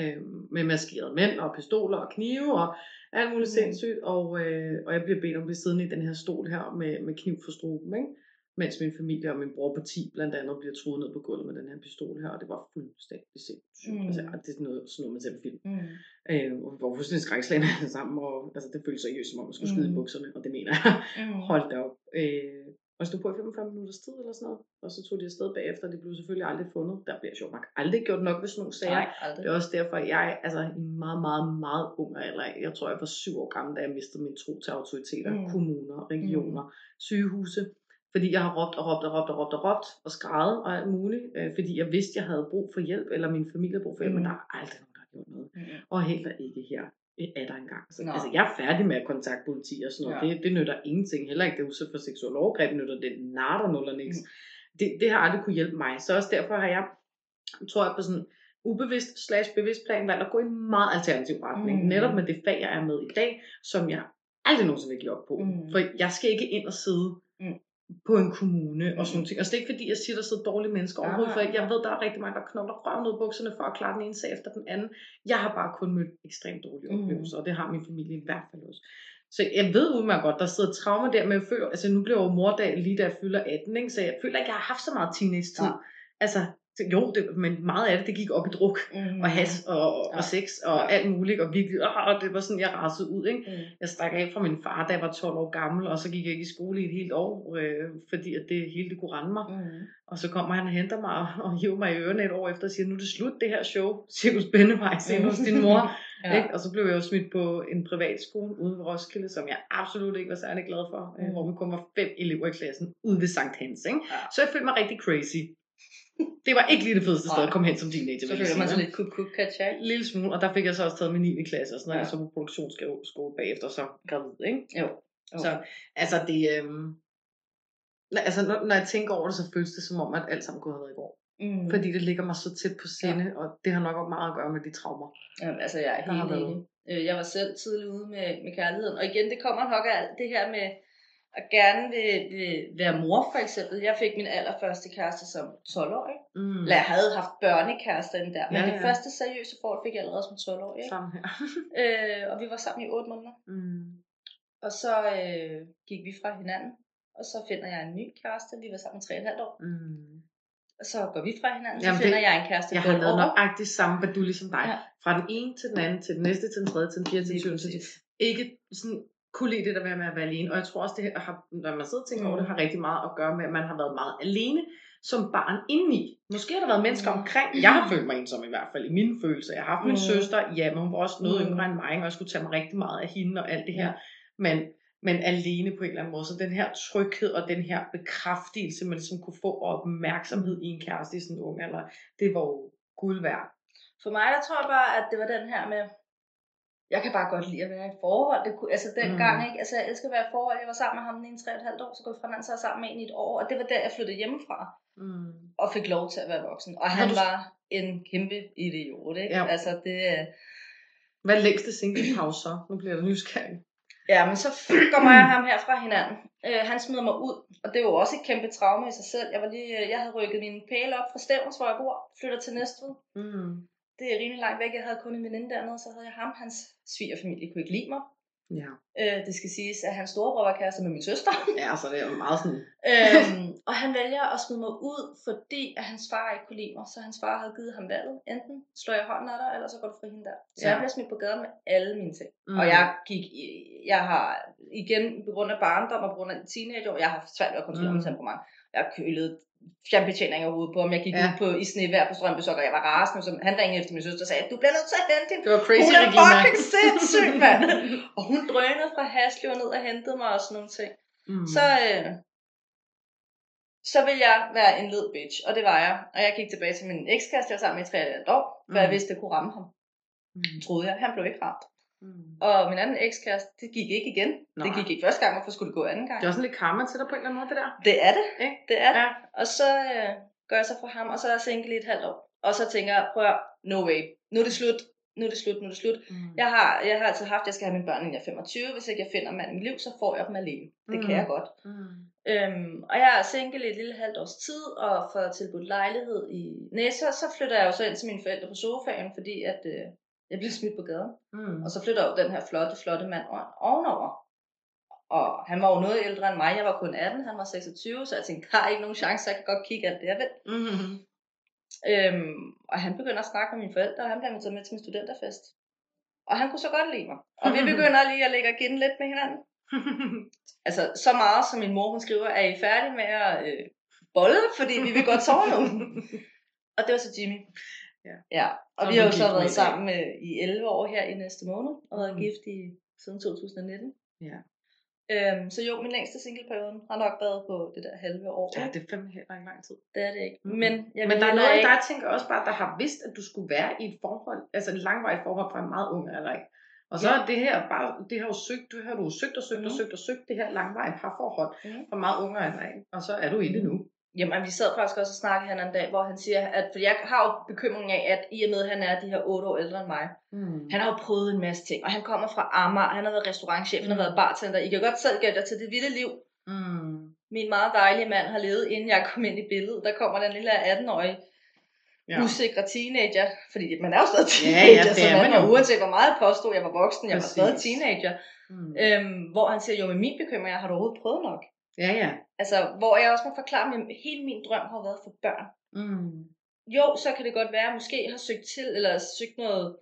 A: Øhm, med maskerede mænd og pistoler og knive og alt muligt
B: Mm.
A: sindssygt. Og, øh, og jeg bliver bedt om at blive siddende i den her stol her med, med kniv for struben, ikke? Mens min familie og min bror på 10 blandt andet bliver truet ned på gulvet med den her pistol her, og det var fuldstændig sindssygt.
B: Mm.
A: Altså, det er noget, sådan noget, man ser på film.
B: Mm.
A: Øh, og vi var fuldstændig skrækslagende alle sammen, og altså, det føltes seriøst, som om man skulle skyde i
B: Mm.
A: bukserne, og det mener jeg.
B: Mm.
A: Hold da op. Øh, og stod på i 45 minutters tid eller sådan noget. Og så tog de afsted bagefter, de blev selvfølgelig aldrig fundet. Der bliver sjovt nok aldrig gjort nok ved sådan nogle sager.
B: Nej, aldrig.
A: Det er også derfor, at jeg altså, i en meget, meget, meget ung alder, jeg tror, jeg var syv år gammel, da jeg mistede min tro til autoriteter,
B: Mm.
A: mm. kommuner, regioner, mm. sygehuse. Fordi jeg har råbt og råbt og råbt og råbt og råbt og skrevet og alt muligt. Øh, fordi jeg vidste, jeg havde brug for hjælp, eller min familie havde brug for hjælp. Mm. men der er aldrig nogen, der har gjort noget.
B: Mm.
A: Og heller ikke her er der engang. Så,
B: Nå.
A: altså, jeg er færdig med at kontakte politi og sådan noget.
B: Ja.
A: Det, det nytter ingenting. Heller ikke det udsat for seksuel overgreb, nytter det natter nul og niks.
B: Mm.
A: Det, det har aldrig kunne hjælpe mig. Så også derfor har jeg, tror jeg på sådan ubevidst slash bevidst plan, valgt at gå i en meget alternativ retning.
B: Mm.
A: Netop med det fag, jeg er med i dag, som jeg aldrig nogensinde vil give op på.
B: Mm.
A: For jeg skal ikke ind og sidde
B: Mm.
A: På en kommune og sådan ting. Og så det er ikke fordi, jeg siger, der sidder dårlige mennesker overhovedet, for jeg ved, der er rigtig mange, der knokler røven ud af bukserne for at klare den ene sag efter den anden. Jeg har bare kun mødt ekstremt dårlige
B: Mm.
A: oplevelser, og det har min familie i hvert fald også. Så jeg ved udmærket godt, der sidder traumer der, men jeg føler, altså nu bliver jeg jo mordag lige da jeg fylder 18, ikke? så jeg føler ikke, jeg har haft så meget teenage-tid.
B: Nej.
A: Altså, det- jo, det, men meget af det, det gik op i druk
B: Mm.
A: og has og, og,
B: Ja.
A: og sex og
B: Ja.
A: alt muligt, og virkelig, åh, det var sådan, jeg rasede ud, ikke?
B: Mm.
A: Jeg stak af fra min far, da jeg var 12 år gammel, og så gik jeg ikke i skole i et helt år, øh, fordi at det hele det kunne rende mig.
B: Mm.
A: Og så kommer han og henter mig og, og hiver mig i ørerne et år efter og siger, nu er det slut det her show, Cirkus Bennevej, se hos din mor.
B: Ja.
A: Ikke? Og så blev jeg jo smidt på en privatskole ude ved Roskilde, som jeg absolut ikke var særlig glad for. Mm. hvor vi kun var fem elever i klassen ude ved Sankt Hans. Ikke?
B: Ja.
A: Så jeg følte mig rigtig crazy. Det var ikke lige det fedeste sted at komme hen som teenager.
B: Så føler man sig lidt kuk kuk katja.
A: Lille smule, og der fik jeg så også taget min 9. klasse, og sådan noget,
B: Ja.
A: så på produktionsskole bagefter, så gravid, ikke?
B: Jo. Jo.
A: Så altså det, øhm, Altså, når, når jeg tænker over det, så føles det som om, at alt sammen kunne have været i går.
B: Mm.
A: Fordi det ligger mig så tæt på sinde, ja. og det har nok også meget at gøre med de traumer.
B: Jamen, altså, jeg er helt enig. Øh, Jeg var selv tidlig ude med, med kærligheden. Og igen, det kommer nok af alt det her med at gerne vil, vil være mor, for eksempel. Jeg fik min allerførste kæreste som 12-årig.
A: Mm.
B: Eller jeg havde haft børnekærester inden der. Men
A: Ja,
B: ja, det første seriøse forhold fik jeg allerede som 12-årig. Ikke?
A: Sammen her.
B: Øh, og vi var sammen i 8 måneder.
A: Mm.
B: Og så øh, gik vi fra hinanden. Og så finder jeg en ny kæreste. Vi var sammen i 3,5 år.
A: Mm.
B: Og så går vi fra hinanden. Så
A: Jamen,
B: finder
A: det-
B: jeg en kæreste.
A: Jeg har
B: et
A: lavet nøjagtigt samme du ligesom dig.
B: Ja.
A: Fra den ene til den anden, til den næste, til den tredje, til den fjerde, til den syvende, ikke sådan kunne lide det der med at være alene. Og jeg tror også, det har, når man sidder og tænker over det,
B: Mm.
A: har rigtig meget at gøre med, at man har været meget alene som barn indeni. Måske har der været mennesker
B: Mm.
A: omkring. Jeg har følt mig ensom i hvert fald, i mine følelser. Jeg har haft min
B: Mm.
A: søster, ja, men hun var også noget
B: Mm.
A: yngre end mig, og jeg skulle tage mig rigtig meget af hende og alt det her. Men, men alene på en eller anden måde. Så den her tryghed og den her bekræftelse, man ligesom kunne få og opmærksomhed i en kæreste i sådan en ung alder, det var jo guld værd.
B: For mig, der tror jeg bare, at det var den her med, jeg kan bare godt lide at være i et forhold. Det kunne, altså dengang,
A: Mm.
B: ikke? Altså jeg elsker at være i et forhold. Jeg var sammen med ham i en 3,5 år, så går vi fra hinanden, så jeg sammen med en i et år. Og det var der, jeg flyttede hjemmefra.
A: Mm.
B: Og fik lov til at være voksen. Og han
A: du-
B: var en kæmpe idiot, ikke?
A: Ja.
B: Altså det...
A: Hvad er længste singlepause så? Nu bliver jeg nysgerrig.
B: Ja, men så går mig og ham her fra hinanden. Øh, han smider mig ud, og det var også et kæmpe traume i sig selv. Jeg, var lige, jeg havde rykket min pæle op fra Stævns, hvor jeg bor, flytter til Næstved.
A: Mm.
B: Det er rimelig langt væk. Jeg havde kun en veninde dernede, så havde jeg ham. Hans svigerfamilie kunne ikke lide mig.
A: Ja.
B: Øh, det skal siges, at hans storebror var kæreste med min søster.
A: ja, så det er jo meget sådan...
B: øhm, og han vælger at smide mig ud, fordi at hans far ikke kunne lide mig. Så hans far havde givet ham valget. Enten slår jeg hånden af dig, eller så går du fri hende der. Så
A: Ja.
B: jeg bliver smidt på gaden med alle mine ting.
A: Mm.
B: Og jeg gik, i- jeg har igen på grund af barndom og på grund af teenageår, jeg har svært ved at kontrollere
A: Mm.
B: mit temperament. Jeg kølet fjernbetjening af hovedet på ham. Jeg gik
A: Ja.
B: ud på, i snevejr på strømbesok, og jeg var rasende. Så han ringede efter min søster og sagde, du bliver nødt til at hente hende.
A: Det var crazy,
B: Hun er
A: Regina.
B: fucking sindssyg, mand. og hun drønede fra Haslev ned og hentede mig og sådan nogle ting.
A: Mm.
B: Så, øh, så ville jeg være en led bitch, og det var jeg. Og jeg gik tilbage til min ekskæreste, jeg var sammen med i 3 år, for
A: Mm.
B: jeg vidste, det kunne ramme ham.
A: Mm.
B: Troede jeg. Han blev ikke ramt.
A: Mm.
B: Og min anden ekskæreste, det gik ikke igen.
A: Nå.
B: Det gik ikke første gang, hvorfor skulle det gå anden gang?
A: Det er også lidt karma til dig på en eller anden måde, det der.
B: Det er det.
A: Ikke?
B: Det er det.
A: Ja.
B: Og så øh, går jeg så fra ham, og så er jeg single i et halvt år. Og så tænker jeg, prøv no way. Nu er det slut. Nu er det slut, nu er det slut.
A: Mm.
B: Jeg har, jeg har altid haft, at jeg skal have mine børn, inden jeg er 25. Hvis ikke jeg finder mand i mit liv, så får jeg dem alene. Det
A: Mm.
B: kan jeg godt.
A: Mm.
B: Øhm, og jeg er single i et lille halvt års tid, og får tilbudt lejlighed i Næse, så flytter jeg jo så ind til mine forældre på sofaen, fordi at øh, jeg bliver smidt på gaden.
A: Mm.
B: Og så flytter jo den her flotte, flotte mand ovenover. Og han var jo noget ældre end mig, jeg var kun 18, han var 26, så jeg tænkte, der er ikke nogen chance, jeg kan godt kigge alt det, jeg vil.
A: Mm.
B: Øhm, og han begynder at snakke med mine forældre, og han bliver inviteret med til min studenterfest. Og han kunne så godt lide mig. Og vi begynder lige at lægge og give lidt med hinanden. Altså, så meget som min mor, hun skriver, er I færdige med at øh, bolle, fordi vi vil godt sove nu. og det var så Jimmy.
A: Ja.
B: ja. Og
A: Som
B: vi har
A: du
B: jo så været sammen med, i 11 år her i næste måned, og været
A: Mhm.
B: gift i siden 2019.
A: Ja.
B: Øhm, så jo, min længste singleperiode har nok været på det der halve år.
A: ja, det er fandme heller ikke lang tid.
B: det er det ikke.
A: Mhm.
B: Men, jeg
A: Men der er noget
B: ikke...
A: jeg tænker også bare, der har vidst, at du skulle være i et forhold, altså et langvarigt forhold fra en meget ung alder, ikke? Og så
B: Ja.
A: er det her bare, det har jo søgt, du har du søgt og søgt og
B: Mhm.
A: søgt og søgt det her langvarige parforhold
B: Mhm.
A: fra meget unge alder, ikke? Og så er du i det nu.
B: Jamen, vi sad faktisk også og snakkede her en dag, hvor han siger, at for jeg har jo bekymring af, at i og med, at han er de her 8 år ældre end mig,
A: Mm.
B: han har jo prøvet en masse ting, og han kommer fra Amager, han har været restaurantchef, han har
A: Mm.
B: været bartender, I kan godt selv gætte jer til det vilde liv,
A: Mm.
B: min meget dejlige mand har levet, inden jeg kom ind i billedet. Der kommer den lille 18-årige,
A: Ja.
B: ja. usikre teenager, fordi man er jo stadig
A: Ja, ja,
B: teenager,
A: det
B: så
A: er man jo.
B: uanset hvor meget jeg påstod, jeg var voksen, jeg var
A: Præcis.
B: stadig teenager.
A: Mm.
B: Øhm, hvor han siger, jo, med min bekymring, har du overhovedet prøvet nok?
A: Ja, ja.
B: Altså, hvor jeg også må forklare, at hele min drøm har været for børn.
A: Mm.
B: Jo, så kan det godt være, at jeg måske har søgt til, eller søgt noget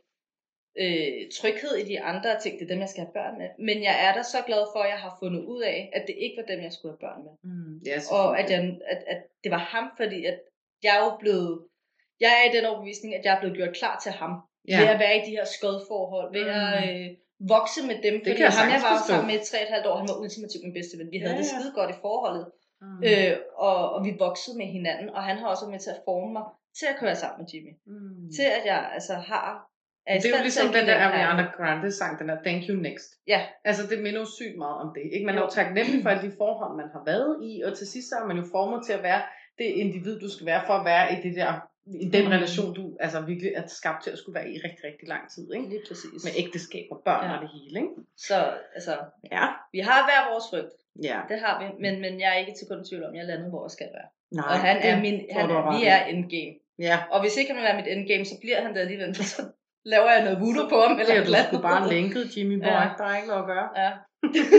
B: øh, tryghed i de andre ting, det er dem, jeg skal have børn med. Men jeg er da så glad for, at jeg har fundet ud af, at det ikke var dem, jeg skulle have børn med.
A: Mm. Ja,
B: Og at, jeg, at, at det var ham, fordi at jeg er jo blevet, jeg er i den overbevisning, at jeg er blevet gjort klar til ham.
A: ja.
B: Ved at være i de her skodforhold, ved at
A: Mm.
B: øh, vokse med dem. Fordi
A: jeg
B: ham, jeg var
A: forstå.
B: sammen med i tre og et halvt år, han var ultimativt min bedste ven. Vi havde
A: Ja,
B: ja, det skide godt i forholdet.
A: Mm.
B: Øh, og, og vi voksede med hinanden, og han har også været med til at forme mig til at køre sammen med Jimmy.
A: Mm.
B: Til at jeg altså har er
A: Det er jo ligesom den der. Ariana Grande sang, den der Thank You Next.
B: Ja,
A: Altså, det minder jo sygt meget om det. Ikke? Man er jo
B: Jo.
A: taknemmelig for alle de forhold, man har været i, og til sidst så er man jo formet til at være det individ, du skal være for at være i det der i den relation, du altså virkelig er skabt til at skulle være i rigtig, rigtig lang tid. Ikke?
B: lige præcis.
A: Med ægteskab og børn
B: Ja.
A: og det hele. Ikke?
B: Så altså,
A: Ja.
B: vi har hver vores frygt.
A: ja.
B: Det har vi, men, men jeg er ikke til kun tvivl om, jeg er landet, hvor jeg skal være.
A: Nej,
B: Og han er min, han, er- vi er endgame.
A: Ja,
B: Og hvis ikke han vil være mit endgame, så bliver han det alligevel. Så laver jeg noget voodoo på ham. Eller
A: er
B: et
A: du
B: andet.
A: bare lænket, Jimmy Boy.
B: Ja.
A: Der er ikke noget at gøre.
B: Ja.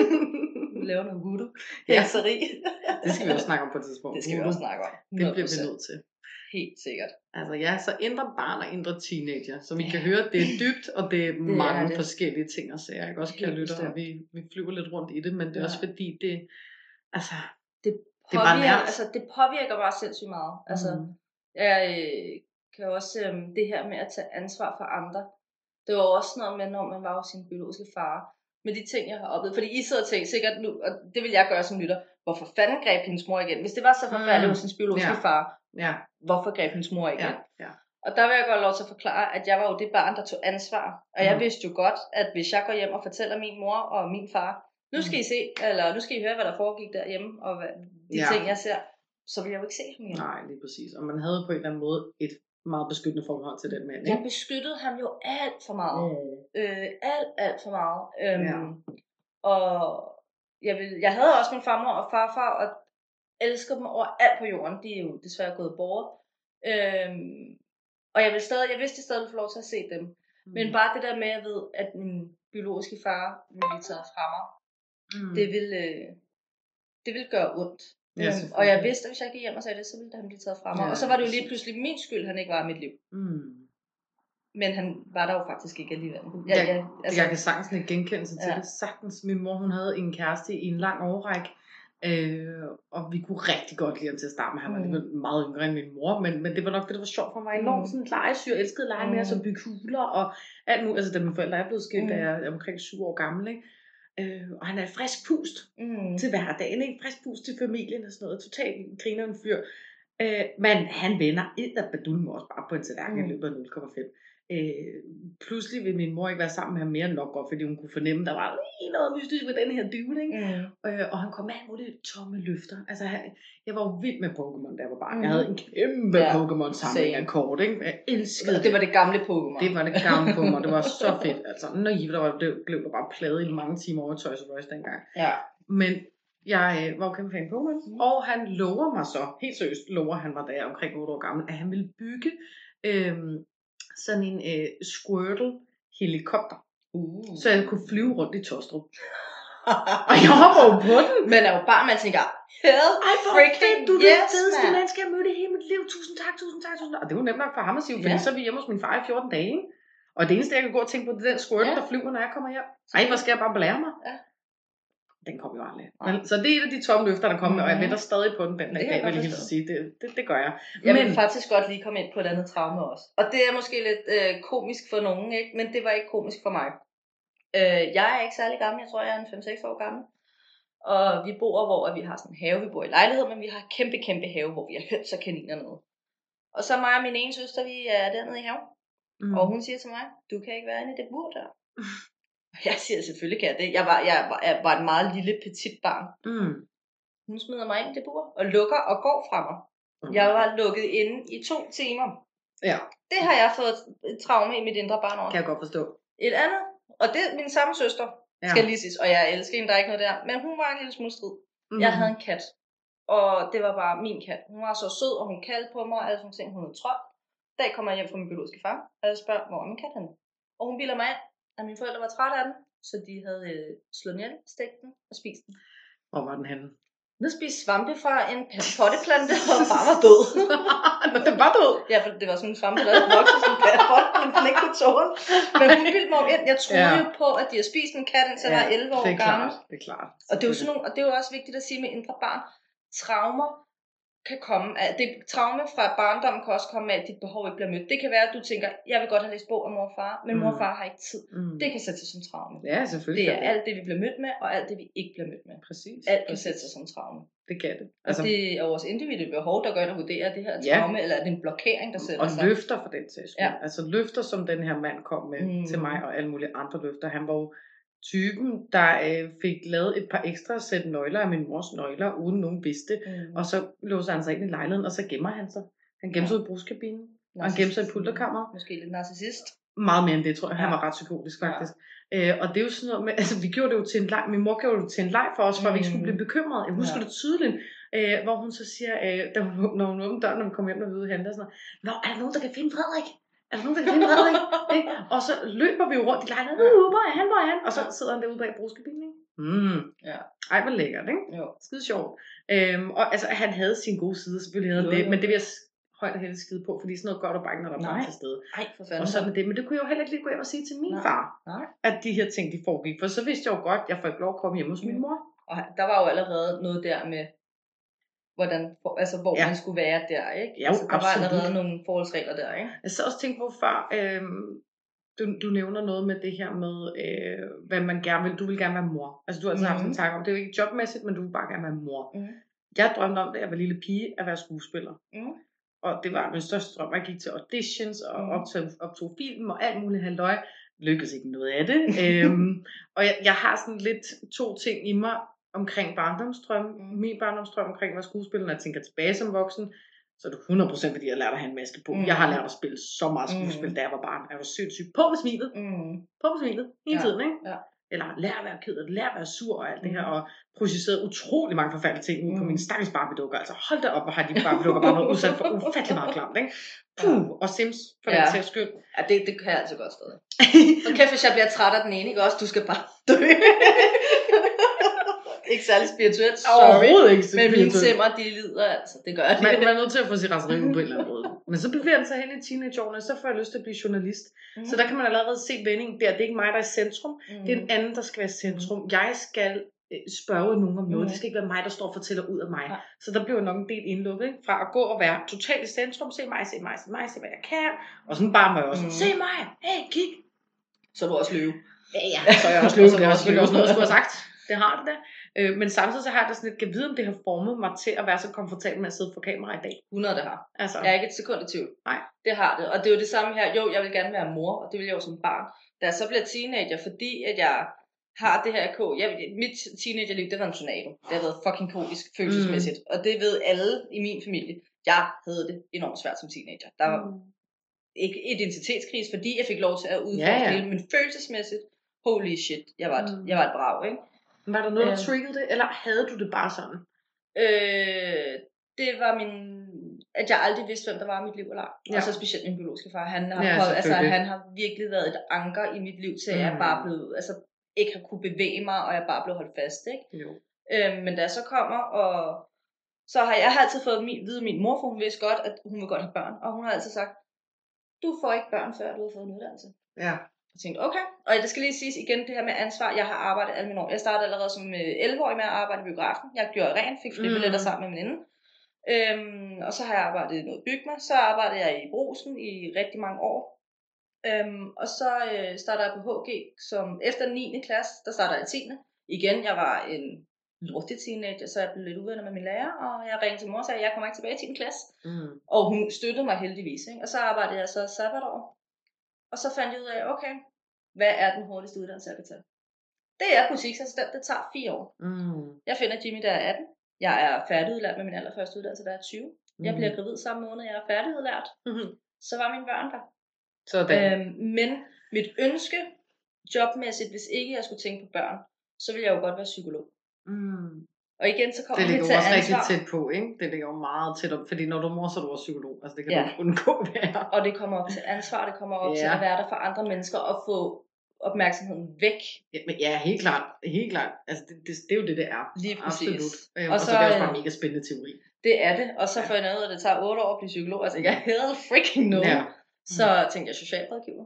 B: laver noget voodoo.
A: Ja.
B: Hekseri.
A: Det skal vi jo snakke om på et tidspunkt.
B: Det skal vi også snakke om.
A: Det bliver vi
B: 100%.
A: nødt til.
B: Helt sikkert.
A: Altså ja, så indre barn og indre teenager. Så vi
B: Ja.
A: kan høre, det er dybt, og det er
B: Det er
A: mange
B: det.
A: forskellige ting og sager. Ikke også, kære
B: Helt
A: lytter, og vi, vi flyver lidt rundt i det, men det er
B: Ja.
A: også fordi, det, altså,
B: Det
A: Det er bare
B: påvirker,
A: nært.
B: altså, det påvirker bare sindssygt meget. Altså,
A: mm.
B: jeg øh, kan også øh, det her med at tage ansvar for andre. Det var også noget med, når man var hos sin biologiske far. Med de ting, jeg har oplevet. Fordi I sidder og tænker sikkert nu, og det vil jeg gøre som lytter. Hvorfor fanden greb hendes mor igen? Hvis det var så forfærdeligt
A: Mm.
B: hos hendes biologiske
A: Ja.
B: far,
A: Ja,
B: hvorfor greb hendes mor igen?
A: ja, ja.
B: Og der vil jeg godt lov til at forklare, at jeg var jo det barn, der tog ansvar. Og jeg
A: Mhm.
B: vidste jo godt, at hvis jeg går hjem og fortæller min mor og min far, nu skal I se, eller nu skal I høre, hvad der foregik derhjemme, og hvad, de
A: Ja.
B: ting, jeg ser, så vil jeg jo ikke se ham igen.
A: Nej, lige præcis. Og man havde på en eller anden måde et meget beskyttende forhold til den mand,
B: Jeg
A: ikke?
B: beskyttede ham jo alt for meget.
A: Mm.
B: Øh, alt, alt for meget. Øhm,
A: Ja.
B: Og jeg, vil, jeg havde også min farmor og farfar, og elskede dem over alt på jorden. De er jo desværre gået bort. Øhm, og jeg vil stadig, jeg vidste, at jeg stadig ville få lov til at se dem.
A: Mm.
B: Men bare det der med, at jeg ved, at min biologiske far ville blive taget fra mig,
A: mm.
B: det ville, øh, det ville gøre ondt.
A: Ja,
B: Øhm, og jeg vidste, at hvis jeg gik hjem og sagde det, så ville han blive taget fra mig.
A: Ja,
B: og så var det jo lige pludselig min skyld, han ikke var i mit liv.
A: Mm.
B: Men han var der jo faktisk ikke alligevel.
A: Jeg,
B: Ja, ja,
A: altså, jeg kan sagtens ikke genkende sig til
B: Ja.
A: det. Sagtens. Min mor, hun havde en kæreste i en lang årrække, øh, og vi kunne rigtig godt lide ham til at starte med. Han var
B: Mm.
A: meget yngre end min mor, men, men det var nok det, der var sjovt for mig. Enormt
B: Mm.
A: sådan legesyr, elskede at lege med
B: Mm.
A: os og bygge huler og alt nu. Altså, da mine forældre er blevet skilt,
B: Mm.
A: da jeg er omkring syv år gammel, ikke? Øh, og han er frisk pust
B: mm.
A: til hverdagen, ikke? Frisk pust til familien og sådan noget. Totalt griner en fyr. Øh, men han vender et af badulmen også bare på en tallerken mm. i løbet af 0,5. Øh, pludselig vil min mor ikke være sammen med ham mere end nok, fordi hun kunne fornemme, at der var lige noget mystisk ved den her dude, ikke?
B: Mm.
A: Øh, og han kom med alle mulige tomme løfter. Altså, han, jeg var jo vild med Pokémon, da jeg var barn.
B: Mhm.
A: Jeg havde en kæmpe
B: Ja,
A: Pokémon-samling af kort, ikke? Jeg elskede
B: Og det var det gamle Pokémon.
A: det var det gamle mig. Det var så fedt. Altså, nøj, der var, det blev der bare pladet i mange timer over i Toys R Us dengang.
B: Ja.
A: Men jeg øh, var jo kæmpe fan af Pokémon,
B: Mhm.
A: mm. og han lover mig så, helt seriøst lover han mig, da jeg er omkring 8 år gammel, at han ville bygge øh, sådan en øh, Squirtle helikopter,
B: Uh.
A: så jeg kunne flyve rundt i Tostrup. Og jeg hopper jo på den.
B: Men er jo bare, man tænker, hell
A: Ej, hvor
B: freaking
A: fedt, du er
B: yes,
A: det fedeste menneske, jeg har mødt i hele mit liv. Tusind tak, tusind tak, tusind tak. Og det var nemt nok for ham at sige, fordi
B: Ja.
A: så er vi hjemme hos min far i 14 dage. Ikke? Og det eneste, jeg kan gå og tænke på, det er den Squirtle,
B: Ja.
A: der flyver, når jeg kommer hjem. Ej, hvor skal jeg bare blære mig?
B: Ja.
A: Den kom jo aldrig. Men, så det er et af de tomme løfter, der kommer, mm. og jeg venter stadig på den den dag, vil jeg at sige. Det, det, det gør jeg.
B: Jeg
A: Men,
B: vil faktisk godt lige komme ind på et andet traume også. Og det er måske lidt øh, komisk for nogen, ikke? men det var ikke komisk for mig. Øh, jeg er ikke særlig gammel, jeg tror, jeg er en 5-6 år gammel. Og vi bor, hvor vi har sådan en have, vi bor i lejlighed, men vi har kæmpe, kæmpe have, hvor vi har høns og kaniner nede. Og så mig og min ene søster, vi er dernede i haven.
A: mm,
B: Og hun siger til mig, du kan ikke være inde i det bur der. Jeg siger, selvfølgelig kan jeg det. Jeg var, jeg var, jeg var et meget lille, petit barn.
A: mm.
B: Hun smider mig ind i det bur og lukker og går fra mig. Jeg var lukket inde i to timer.
A: Ja,
B: Det har jeg fået et traume i mit indre barn over.
A: kan jeg godt forstå.
B: Et andet, og det er min samme søster,
A: Ja.
B: skal lige siges, og jeg elsker hende, der er ikke noget der, men hun var en lille smule strid.
A: Mm.
B: Jeg havde en kat, og det var bare min kat. Hun var så sød, og hun kaldte på mig, og alle sådan ting, hun havde trold. Da jeg kommer hjem fra min biologiske far, og jeg spørger, hvor er min kat henne? Og hun bilder mig ind, at mine forældre var trætte af den, så de havde øh, slået den ihjel, stegt den og spist den.
A: Hvor var den henne?
B: Den havde spist svampe fra en potteplante, og bare var død.
A: Nå, den var død.
B: Ja, for det var sådan en svampe, der havde vokset som platfond, men den ikke på tåren. Men hun bildte mig ind. Jeg troede
A: Ja.
B: jo på, at de havde spist en kat, indtil jeg var 11 år
A: det er
B: gammel.
A: klart. Det er klart.
B: Og det er jo sådan nogle, og det er jo også vigtigt at sige med indre barn, traumer kan komme af, det traume fra barndommen kan også komme af, at dit behov ikke bliver mødt. Det kan være, at du tænker, jeg vil godt have læst bog om mor og far, men mm. mor og far har ikke tid.
A: Mm.
B: Det kan sætte sig som traume.
A: Ja, selvfølgelig.
B: Det er
A: kan
B: alt det, vi bliver mødt med, og alt det, vi ikke bliver mødt med.
A: Præcis.
B: Alt kan sætte sig som traume.
A: Det kan det.
B: Altså, og det er vores individuelle behov, der og vurderer, at det her er
A: Ja.
B: traume, eller er det en blokering, der sætter
A: og
B: sig.
A: løfter for den sags skyld.
B: Ja.
A: Altså løfter, som den her mand kom med. Mm. til mig, og alle mulige andre løfter. Han var jo typen, der øh, fik lavet et par ekstra sæt nøgler af min mors nøgler, uden nogen vidste.
B: Mm.
A: Og så låser han sig ind i lejligheden, og så gemmer han sig. Han gemmer sig ud i brugskabinen. Og han gemmer sig i pulterkammeret.
B: Måske lidt narcissist.
A: Meget mere end det, tror jeg. Han
B: Ja.
A: var ret psykotisk, faktisk. Ja. Øh, og det er jo sådan noget med, altså vi gjorde det jo til en leg, min mor gjorde det til en leg for os, for at vi ikke skulle
B: Mm.
A: blive bekymrede. Jeg husker
B: Ja.
A: ja. det tydeligt, øh, hvor hun så siger, øh, da hun, når hun åbner døren, når vi kommer hjem, når vi ude og sådan noget, Nå, er der nogen, der kan finde Frederik? Er der nogen, der kan finde Frederik? Ikke? Og så løber vi jo rundt i lejligheden, uh, hvor er han, hvor er han? Og så sidder han derude bag brugskabinen, ikke? Mm.
B: Ja.
A: Ej, hvor lækkert, ikke?
B: Jo.
A: Skide sjovt. Øhm, og altså, han havde sin gode side, selvfølgelig havde
B: Jo,
A: det,
B: jo.
A: men det vil jeg højt og helst skide på, fordi sådan noget gør du bare ikke, når der er
B: Nej.
A: børn til stede.
B: Ej, for
A: Og
B: fanden.
A: sådan er det. Men det kunne jeg jo heller ikke lige gå hjem og sige til min
B: Nej.
A: far,
B: Nej.
A: at de her ting, de foregik. For så vidste jeg jo godt, at jeg får ikke lov at komme hjem hos min mor.
B: Og der var jo allerede noget der med, hvordan, altså hvor
A: Ja.
B: man skulle være der, ikke?
A: Ja,
B: altså, der var
A: absolut.
B: allerede nogle forholdsregler der, ikke?
A: Jeg så også tænkt på før, øhm, du, du nævner noget med det her med, øh, hvad man gerne vil. Du vil gerne være mor. Altså du har altid mm. haft
B: Mhm.
A: en tanke om, det er jo ikke jobmæssigt, men du vil bare gerne være mor.
B: Mhm.
A: Jeg drømte om det, jeg var lille pige, at være skuespiller.
B: Mhm.
A: Og det var min største drøm. Jeg gik til auditions og
B: Mhm.
A: optog, optog film og alt muligt halløj. Lykkedes ikke noget af det. øhm, og jeg, jeg har sådan lidt to ting i mig omkring barndomsdrøm.
B: Mhm.
A: Min barndomsdrøm omkring at være skuespiller, når jeg tænker tilbage som voksen, så er det 100% fordi jeg lærte at have en maske på.
B: Mhm.
A: Jeg har lært at spille så meget skuespil,
B: Mhm.
A: da jeg var barn. Jeg var sindssygt på med smilet.
B: Mm.
A: På med smilet. Hele
B: Ja,
A: tiden, ikke?
B: ja.
A: Eller lær at være ked, og lær at være sur og alt det her, og projiceret utrolig mange forfærdelige ting ud på mine stakkels Barbie-dukker. Altså hold da op, hvor har de Barbie-dukker bare været udsat for ufattelig meget klamt, ikke? Puh, og Sims, for den
B: Ja.
A: sags skyld.
B: Ja, det, det kan jeg altså godt stadig. Og kæft, hvis jeg bliver træt af den ene, ikke også? Du skal bare dø. ikke særlig spirituelt, sorry.
A: Overhovedet ikke
B: Men mine
A: spirituelt.
B: simmer, de lider altså. Det gør de.
A: Man, man er nødt til at få sit raseri på en eller anden måde. Men så bevæger han sig hen i teenageårene, så får jeg lyst til at blive journalist.
B: Mm.
A: Så der kan man allerede se vendingen der. Det er ikke mig, der er i centrum.
B: mm.
A: Det er en anden, der skal være i centrum. Jeg skal øh, spørge nogen om noget.
B: Mhm.
A: Det skal ikke være mig, der står og fortæller ud af mig.
B: Nej.
A: Så der bliver nok en del indlukket ikke? fra at gå og være totalt i centrum. Se mig, se mig, se mig, se hvad jeg kan. Og sådan bare må jeg også.
B: Mhm.
A: Se mig, hey, kig.
B: Så er du også løve.
A: Ja, ja. Så er jeg også løbet.
B: Og så
A: Det
B: er du
A: også selvfølgelig
B: også
A: noget, jeg skulle have sagt. Det har det da. Øh, men samtidig så har jeg da sådan lidt, kan vide, om det har formet mig til at være så komfortabel med at sidde for kamera i dag.
B: 100 det har.
A: Altså,
B: Jeg er ikke et sekund i tvivl.
A: Nej.
B: Det har det. Og det er jo det samme her. Jo, jeg vil gerne være mor, og det vil jeg jo som barn. Da jeg så bliver teenager, fordi at jeg har det her k. Jeg, mit teenagerliv, det var en tornado. Det har været fucking kaotisk følelsesmæssigt. Mm. Og det ved alle i min familie. Jeg havde det enormt svært som teenager. Der var
A: Mm.
B: ikke identitetskris, fordi jeg fik lov til at udforske
A: Ja, ja.
B: ja. men følelsesmæssigt, holy shit, jeg var et,
A: Mm.
B: jeg var et brag, ikke?
A: Var der noget, der
B: Øhm.
A: triggede det, eller havde du det bare sådan?
B: Øh, det var min, at jeg aldrig vidste, hvem der var i mit liv eller ej.
A: Ja.
B: Og så specielt min biologiske far. Han har,
A: Ja,
B: ja, altså, han har virkelig været et anker i mit liv til, at jeg
A: Mm.
B: bare blev, altså ikke har kunne bevæge mig, og jeg bare blev holdt fast, ikke?
A: Jo.
B: Øh, men da jeg så kommer, og så har jeg altid fået at vide min mor, for hun vidste godt, at hun vil godt have børn. Og hun har altid sagt, du får ikke børn, før du har fået en uddannelse.
A: Ja.
B: Jeg tænkte, okay. Og det skal lige siges igen, det her med ansvar. Jeg har arbejdet alle mine år. Jeg startede allerede som øh, 11-årig med at arbejde i biografen. Jeg gjorde rent, fik flere
A: Mm.
B: sammen med min veninde. Øhm, og så har jeg arbejdet i noget bygma. Så arbejdede jeg i brusen i rigtig mange år. Øhm, og så øh, starter jeg på HG, som efter 9. klasse, der starter jeg i 10. Igen, jeg var en lortig teenager, så jeg blev lidt uvenner med min lærer, og jeg ringede til mor og sagde, at jeg kommer ikke tilbage i 10. klasse.
A: Mm.
B: Og hun støttede mig heldigvis. Ikke? Og så arbejdede jeg så sabbatår. Og så fandt jeg ud af, okay, hvad er den hurtigste uddannelse, jeg kan tage? Det er butiksassistent, det tager fire år.
A: Mm.
B: Jeg finder Jimmy, der er 18. Jeg er færdigudlært med min allerførste uddannelse, der er 20. Jeg bliver gravid samme måned, jeg er færdigudlært.
A: Mm.
B: Så var mine børn der.
A: Sådan.
B: Øhm, men mit ønske, jobmæssigt, hvis ikke jeg skulle tænke på børn, så ville jeg jo godt være psykolog.
A: Mm.
B: Og igen, så kommer
A: Det ligger
B: til
A: jo også rigtig
B: ansvar.
A: tæt på, ikke? Det ligger jo meget tæt op, fordi når du er mor, så er du også psykolog. Altså det kan
B: Ja.
A: du ikke undgå være.
B: Og det kommer op til ansvar, det kommer op ja. til at være der for andre mennesker og få opmærksomheden væk.
A: Ja, men ja, helt klart. Helt klart. Altså det, det, det er jo det, det er.
B: Lige præcis.
A: Absolut. Øh,
B: Og
A: og, så,
B: så,
A: så det er også
B: øh,
A: bare en mega spændende teori.
B: Det er det. Og så
A: Ja.
B: får jeg noget, at det tager 8 år at blive psykolog. Altså jeg hell freaking no.
A: Ja.
B: Så tænkte jeg socialrådgiver.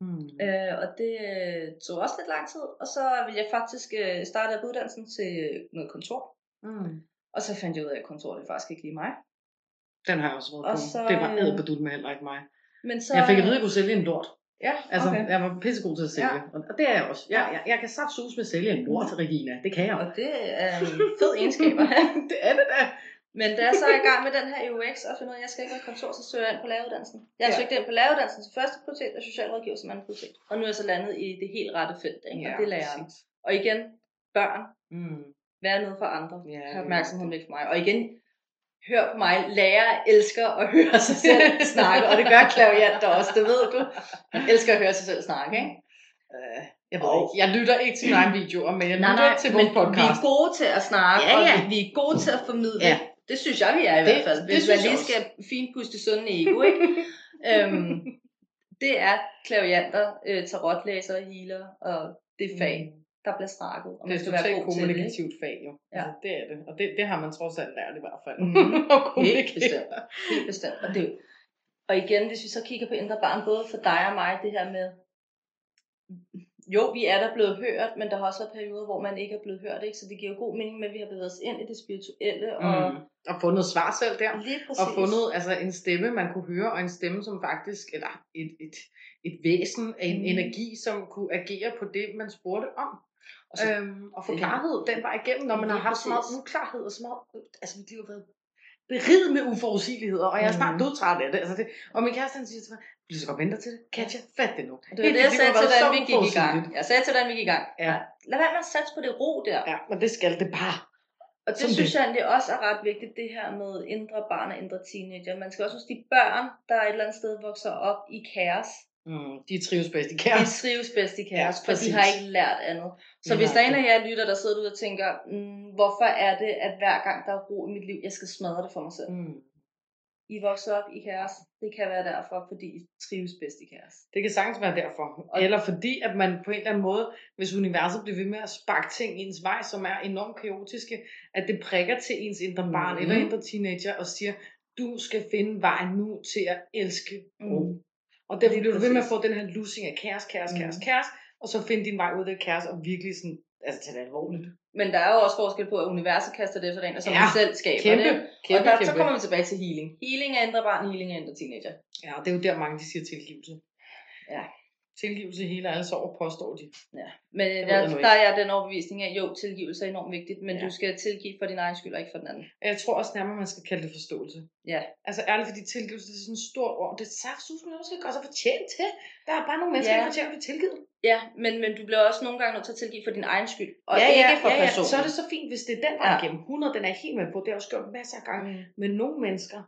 A: Mm.
B: Øh, og det øh, tog også lidt lang tid. Og så ville jeg faktisk øh, starte på uddannelsen til noget kontor.
A: Mm.
B: Og så fandt jeg ud af, at kontor det er faktisk ikke lige mig.
A: Den har jeg også været
B: Og
A: på.
B: så,
A: det var
B: øh,
A: ædelbedul med heller ikke mig.
B: Men så,
A: Jeg fik at vide, at jeg kunne sælge en lort.
B: Ja,
A: Altså,
B: okay.
A: jeg var pissegod til at sælge. Ja. Og det er jeg også. Jeg, jeg, jeg kan saft sus med at sælge en lort, Regina. Det kan jeg.
B: Og det er en fed egenskab at have.
A: det er det da.
B: Men da jeg så er i gang med den her EUX og finder ud af, at jeg skal ikke være kontor, så søger jeg ind på laveruddannelsen. Jeg har
A: Ja.
B: søgt ind på laveruddannelsen til første prioritet og socialrådgiver som anden prioritet. Og nu er jeg så landet i det helt rette felt, ikke? og det lærer jeg.
A: præcis.
B: Og igen, børn,
A: Mm.
B: være noget for andre,
A: Ja,
B: ja,
A: er
B: opmærksomheden væk fra mig. Og igen, hør på mig, lærer elsker at høre sig selv snakke, og det gør Claudian der også, det ved du. Han elsker at høre sig selv snakke, ikke?
A: Øh, jeg ved
B: Og-
A: ikke. Jeg lytter ikke til mine videoer, men jeg
B: Nej,
A: lytter
B: nej,
A: til
B: men
A: vores
B: vi
A: podcast.
B: er gode til at snakke,
A: Ja,
B: og
A: ja.
B: vi, vi er gode til at formidle.
A: Ja.
B: Det synes jeg, vi er i
A: Det-
B: hvert fald. Hvis man lige skal finpuste sunde ego, ikke? øhm, det er klavianter, øh, tarotlæser, healer og det fag, der bliver snakket. Og
A: Mm. Det er et totalt
B: det.
A: kommunikativt fag, jo.
B: Ja.
A: Altså, det er det. Og det, det har man trods alt lært i hvert fald.
B: Mhm.
A: at
B: Helt
A: kommunikere.
B: bestemt. Helt bestemt. Og, det, og igen, hvis vi så kigger på indre barn, både for dig og mig, det her med, jo, vi er der blevet hørt, men der har også været perioder, hvor man ikke er blevet hørt, ikke? så det giver jo god mening med, at vi har bevæget os ind i det spirituelle, og
A: Mm. Og fundet svar selv der.
B: lige præcis.
A: Og fundet altså, en stemme, man kunne høre, og en stemme, som faktisk, eller et, et, et væsen, en
B: Mm.
A: energi, som kunne agere på det, man spurgte om.
B: Og så-
A: øhm, og få klarhed den var igennem, når man har haft så meget
B: præcis.
A: uklarhed, og så meget, altså liv har været beriget med uforudsigeligheder, og jeg er snart
B: Mhm.
A: dødtræt af det. Altså det og min kæreste han siger til mig, du skal godt vente til det. Katja, fat det nu.
B: Det var det, jeg sagde til, da vi gik i gang. Jeg sagde til, da vi gik i gang.
A: Ja.
B: Lad være med at satse på det ro der.
A: Ja, men det skal det bare.
B: Og det
A: Sådan
B: synes
A: det.
B: jeg egentlig også er ret vigtigt, det her med indre barn og indre teenager. Man skal også huske, de børn, der et eller andet sted vokser op i kaos,
A: Mm, de trives bedst i
B: de
A: kaos.
B: trives bedst i
A: Ja,
B: kaos, for de har ikke lært andet. Så
A: Lige
B: hvis der er en af jer lytter, der sidder derude og tænker, mm, hvorfor er det, at hver gang der er ro i mit liv, jeg skal smadre det for mig selv.
A: Mm.
B: I vokser op i kaos. Det kan være derfor, fordi I trives bedst i kaos.
A: Det kan sagtens være derfor. Eller fordi, at man på en eller anden måde, hvis universet bliver ved med at sparke ting i ens vej, som er enormt kaotiske, at det prikker til ens indre barn
B: Mhm.
A: eller indre teenager og siger, du skal finde vejen nu til at elske ro.
B: Mm.
A: Og derfor bliver du ved med at få den her losing af kaos, kaos, kaos,
B: Mhm.
A: kaos, og så finde din vej ud af det kaos og virkelig sådan, altså tage det alvorligt.
B: Men der er jo også forskel på, at universet kaster det efter en, og som
A: Ja,
B: ja, selv skaber
A: Kæmpe,
B: det.
A: kæmpe,
B: og der,
A: kæmpe.
B: så kommer vi tilbage til healing. Healing er indre barn, healing er indre teenager.
A: Ja, og det er jo der mange, de siger tilgivelse.
B: Ja.
A: Tilgivelse hele alle sorg, påstår de.
B: Ja. Men der, der er jeg den overbevisning af, jo, tilgivelse er enormt vigtigt, men
A: Ja.
B: ja. du skal tilgive for din egen skyld, og ikke for den anden.
A: Jeg tror også nærmere, man skal kalde det forståelse.
B: Ja.
A: Altså ærligt, fordi tilgivelse det er sådan et stort ord. Det er saft, som man også gøre sig fortjent til. Der er bare nogle mennesker,
B: Ja.
A: der fortjener at blive tilgivet.
B: Ja, men, men du bliver også nogle gange nødt til at tilgive for din egen skyld, og
A: ja,
B: ikke for
A: ja, ja.
B: personen.
A: Så er det så fint, hvis det er den vej
B: Ja.
A: igennem. 100, den er helt med på. Det har jeg også gjort masser af gange.
B: Mm.
A: Men nogle mennesker,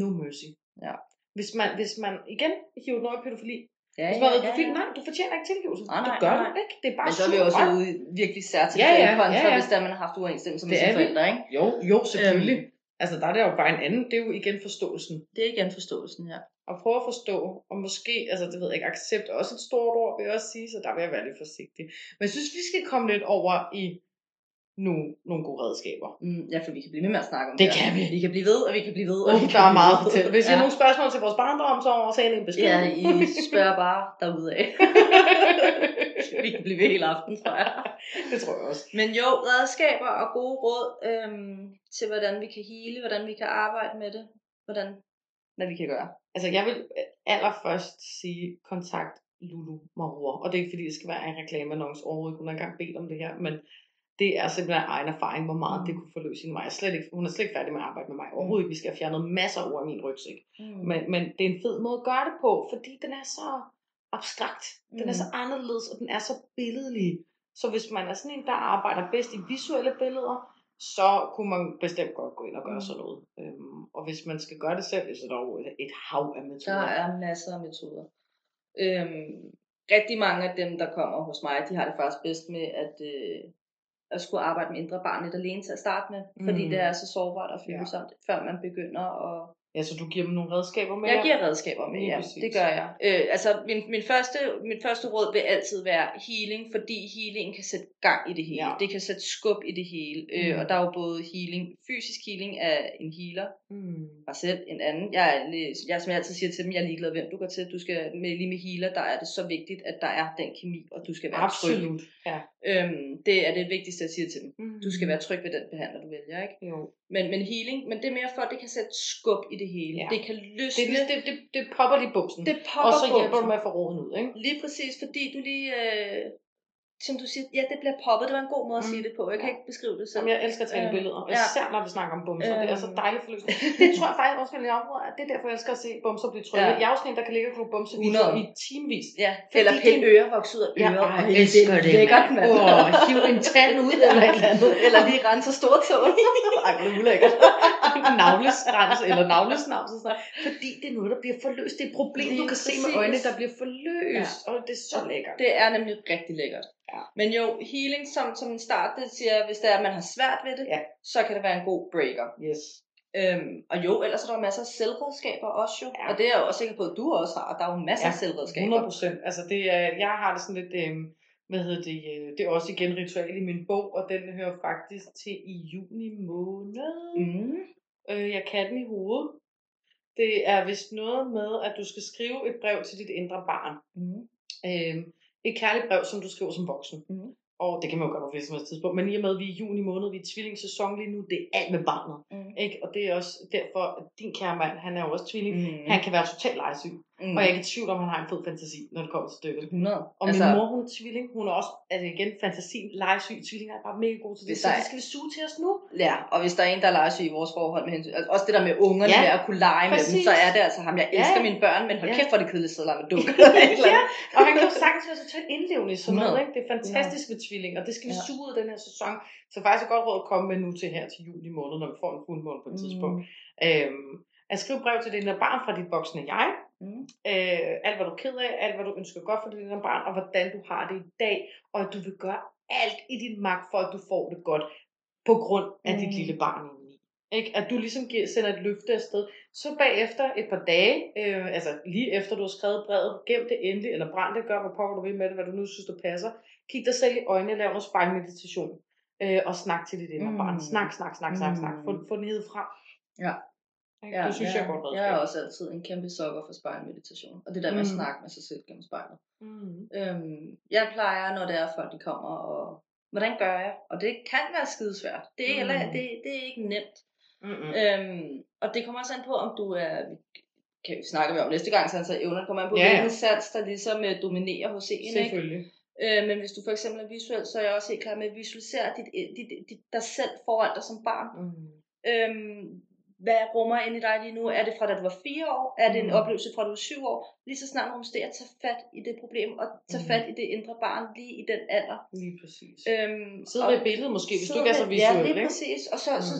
A: no mercy.
B: Ja.
A: Hvis man, hvis man igen hiver i pædofili.
B: Ja,
A: Hvis man har været pædofil, nej, du fortjener ikke tilgivelse.
B: Nej, nej,
A: det gør
B: nej,
A: du ikke. Det er bare
B: Men så er vi også ude i virkelig særligt
A: Ja, ja,
B: kontra
A: ja, ja.
B: hvis der man har haft uoverensstemmelse med sine forældre, ikke?
A: Jo, jo, selvfølgelig.
B: Øhm.
A: Altså, der er det jo bare en anden. Det er jo igen forståelsen.
B: Det er igen forståelsen, ja.
A: at prøve at forstå, og måske, altså det ved jeg ikke, accept er også et stort ord, vil jeg også sige, så der vil jeg være lidt forsigtig. Men jeg synes, vi skal komme lidt over i nogle, nogle gode redskaber.
B: Mm, ja, for vi kan blive ved med at snakke om
A: Det
B: her.
A: kan vi.
B: Vi kan blive ved, og vi kan blive ved. Og
A: Uh,
B: vi
A: der er meget at fortælle. Hvis I
B: ja.
A: har nogle spørgsmål til vores barndom, så send en besked.
B: Ja, I spørger bare derudad. vi kan blive ved hele aften, tror jeg.
A: det tror jeg også.
B: Men jo, redskaber og gode råd øhm, til, hvordan vi kan hele, hvordan vi kan arbejde med det, hvordan, hvad vi kan gøre.
A: Altså jeg vil allerførst sige, kontakt Lulu Maror. Og det er ikke fordi, det skal være en reklameannonce overhovedet. Hun har engang bedt om det her, men det er simpelthen egen erfaring, hvor meget
B: Mm.
A: det kunne forløse hende mig. Jeg er slet ikke, hun er slet ikke færdig med at arbejde med mig overhovedet. Vi skal have fjernet masser i min rygsæk.
B: Mm.
A: Men, men det er en fed måde at gøre det på, fordi den er så abstrakt. Den er
B: Mm.
A: så anderledes, og den er så billedlig. Så hvis man er sådan en, der arbejder bedst i visuelle billeder, så kunne man bestemt godt gå ind og gøre
B: Mm.
A: sådan noget. Øhm, og hvis man skal gøre det selv, så er der jo et, et hav af metoder.
B: Der er masser af metoder. Øhm, rigtig mange af dem, der kommer hos mig, de har det faktisk bedst med at, øh, at skulle arbejde med indre barn lidt alene til at starte med. Fordi
A: Mm.
B: det er så sårbart og følsomt, ja. før man begynder at
A: Ja, så du giver dem nogle redskaber med?
B: Jeg giver redskaber med, ja.
A: præcis.
B: Det gør jeg. Øh, altså, min, min, første, min første råd vil altid være healing, fordi healing kan sætte gang i det hele.
A: Ja.
B: Det kan sætte skub i det hele. Øh,
A: Mm.
B: og der er jo både healing, fysisk healing af en healer,
A: Mm.
B: mig selv, en anden. Jeg er, jeg, som jeg altid siger til dem, jeg er ligeglad, hvem du går til. Du skal med, lige med healer, der er det så vigtigt, at der er den kemi, og du skal være tryg.
A: Absolut. Ja.
B: Øhm, det er det vigtigste, jeg siger til dem.
A: Mm.
B: Du skal være tryg ved den behandler, du vælger, ikke?
A: Jo.
B: Men, men healing, men det er mere for, at det kan sætte skub i det hele.
A: Ja.
B: Det kan løsne.
A: det, det, det, det popper lige buksen.
B: det
A: og
B: popper
A: så hjælper
B: buksen.
A: du med at få roden ud, ikke?
B: Lige præcis, fordi du lige, øh, som du siger, ja, det bliver poppet. Det var en god måde at
A: Mm.
B: sige det på. Jeg kan
A: Ja.
B: ikke beskrive det
A: Som
B: selv.
A: jeg elsker at tale
B: Øhm,
A: billeder,
B: ja.
A: især når vi snakker om bumser. Det er så
B: Øhm.
A: dejligt forløsende. Det tror jeg faktisk også, vil jeg område, at det er derfor, jeg elsker at se bumser blive trykket.
B: Ja.
A: Jeg er sådan en, der kan ligge og bumsevideoer
B: 100.
A: i timevis.
B: Ja,
A: Fordi
B: eller
A: det-
B: pille ører vokse ud af
A: Ja, ej,
B: Ej,
A: jeg elsker
B: det
A: det,
B: er lækkert,
A: mand. Åh, hiv en tand ud eller et eller andet.
B: eller lige rense stortåen. Ej, hvor er det ulækkert.
A: navlesrens eller navlesnavs. Fordi det er noget, der bliver forløst. Det er et problem,
B: Lige
A: du kan se med øjnene, der bliver forløst. Og det er så lækkert.
B: Det er nemlig rigtig lækkert.
A: Ja.
B: Men jo, healing som, som en start, det siger, hvis det er, at man har svært ved det,
A: Ja.
B: så kan det være en god breaker.
A: Yes.
B: Øhm, og jo, ellers er der jo masser af selvredskaber også jo.
A: Ja.
B: Og det er jeg jo også sikker på, at du også har. Der er jo masser
A: Ja,
B: af selvredskaber.
A: 100 procent. Altså det er, jeg har det sådan lidt, øh, hvad hedder det, øh, det er også igen ritual i min bog, og den hører faktisk til i juni måned.
B: Mm.
A: Øh, jeg kan den i hovedet. Det er vist noget med, at du skal skrive et brev til dit indre barn.
B: Mm.
A: Øh, et kærligt brev, som du skriver som voksen.
B: Mm.
A: Og det kan man jo gøre på hvilket som tidspunkt. Men i og med, at vi er i juni måned, vi er i tvillingsæson lige nu, det er alt med barnet.
B: Mm.
A: Ikke? Og det er også derfor, at din kære mand, han er jo også tvilling.
B: Mm.
A: Han kan være totalt legesyg.
B: Mm.
A: Og jeg er i tvivl om, at han har en fed fantasi, når det kommer til stykket.
B: 100.
A: Og min mor, hun er tvilling. Hun er også, altså igen, fantasien, legesyg. Tvillinger er bare mega gode til det. Så det
B: er-
A: skal vi suge til os nu.
B: Ja, og hvis der er en, der er legesyg i vores forhold med hensyn, altså også det der med ungerne,
A: Ja,
B: ja, med at kunne lege med dem,
A: præcis.
B: så er det altså ham. Jeg elsker
A: Ja.
B: mine børn, men hold
A: Ja.
B: kæft, hvor er det kedeligt at sidde og lege med dukker.
A: ja, og han kan jo sagtens være totalt indlevende i sådan noget.
B: 100.
A: Ikke? Det er fantastisk ved tvilling, og det skal vi
B: Ja.
A: suge ud den her sæson. Så faktisk et godt råd at komme med nu til her til juli måned, når vi får en fuldmåne på et tidspunkt.
B: Mm.
A: Øhm, at skrive brev til dit indre barn fra dit voksne jeg.
B: Mm.
A: Øh, alt hvad du er ked af, alt hvad du ønsker godt for dit indre barn, og hvordan du har det i dag. Og at du vil gøre alt i din magt for, at du får det godt på grund af mm. dit lille barn indeni. Ikke? At du ligesom giver, sender et løfte afsted. Så bagefter et par dage, øh, altså lige efter du har skrevet brevet, gem det endelig, eller brænd det, gør hvad pokker du vil med det, hvad du nu synes, du passer. Kig dig selv i øjnene, lav noget spejlmeditation. Øh, og snak til dit indre
B: Mm.
A: barn. Snak, snak, snak, snak, snak. Få,
B: Mm.
A: få den hed frem.
B: Ja.
A: Ikke?
B: Ja,
A: det synes
B: ja,
A: jeg godt
B: Jeg er også altid en kæmpe sokker for spejlmeditation. Og det der med at
A: Mm.
B: snakke med sig selv gennem spejlet.
A: Mm.
B: Øhm, jeg plejer, når det er folk, de kommer og... Hvordan gør jeg? Og det kan være skidesvært. Det er,
A: Mm.
B: eller, det, det er ikke nemt.
A: Mm-mm.
B: Øhm, og det kommer også an på, om du er... Kan vi snakke med om næste gang, så altså evner kommer an på,
A: Ja,
B: ja, hvilken sats, der ligesom øh, dominerer hos en. Ikke?
A: Selvfølgelig.
B: Øh, men hvis du for eksempel er visuel, så er jeg også helt klar med at visualisere dit, dit, dit, dig selv foran dig som barn.
A: Mm.
B: Øhm, hvad rummer ind i dig lige nu? Er det fra da du var fire år? Er det en
A: Mm.
B: oplevelse fra da du var syv år? Lige så snart du at tage fat i det problem, og tage
A: Mm.
B: fat i det indre barn lige i den alder.
A: Lige præcis.
B: Øhm,
A: Sidde med et billede måske, hvis du ikke er så visuel,
B: Ja, lige
A: ikke?
B: præcis. Og så, mm. så.